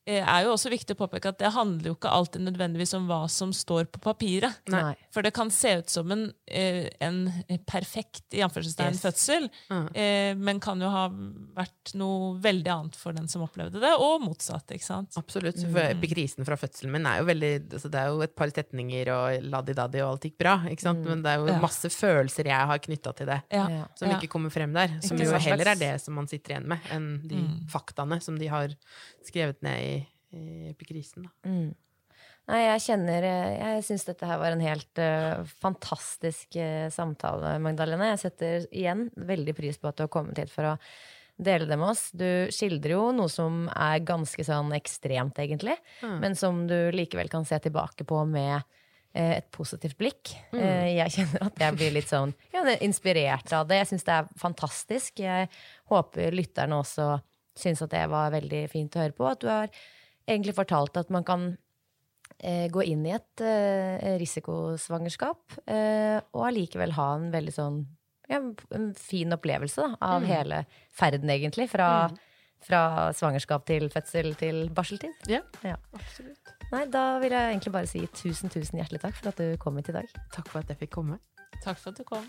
Speaker 3: er jo også viktig å påpeke at det handler jo ikke alltid nødvendigvis om hva som står på papiret.
Speaker 1: Nei.
Speaker 3: For det kan se ut som en, eh, en perfekt i anførselstegn
Speaker 2: Yes.
Speaker 3: fødsel, mm. men kan jo ha vært noe veldig annet for den som opplevde det, og motsatt. ikke sant?
Speaker 2: Absolutt. For
Speaker 3: Mm.
Speaker 2: krisen fra fødselen min er jo veldig altså Det er jo et par setninger og laddi-daddi, og alt gikk bra. Ikke sant? Men det er jo
Speaker 3: Mm. Ja.
Speaker 2: masse følelser jeg har knytta til det.
Speaker 3: Ja.
Speaker 2: Som
Speaker 3: Ja.
Speaker 2: ikke kommer frem der. Som jo heller er det som man sitter igjen med, enn de
Speaker 3: Mm.
Speaker 2: faktaene som de har skrevet ned i epikrisen. Da.
Speaker 1: Mm. Nei, jeg kjenner eh, Jeg syns dette her var en helt uh, fantastisk uh, samtale, Magdalene. Jeg setter igjen veldig pris på at du har kommet hit for å dele det med oss. Du skildrer jo noe som er ganske sånn ekstremt, egentlig, men som du likevel kan se tilbake på med eh, et positivt blikk. Mm. Jeg kjenner at jeg blir litt sånn ja, inspirert av det. Jeg syns det er fantastisk. Jeg håper lytterne også syns at det var veldig fint å høre på. At du har egentlig fortalt at man kan eh, gå inn i et eh, risikosvangerskap eh, og allikevel ha en veldig sånn ja, en fin opplevelse da, av hele ferden, egentlig. Fra, fra svangerskap til fødsel til barseltid.
Speaker 2: Ja,
Speaker 1: Ja.
Speaker 2: absolutt.
Speaker 1: Nei, da vil jeg egentlig bare si tusen, tusen hjertelig takk for at du kom hit i dag.
Speaker 2: Takk for at jeg fikk komme.
Speaker 3: Takk for at du kom.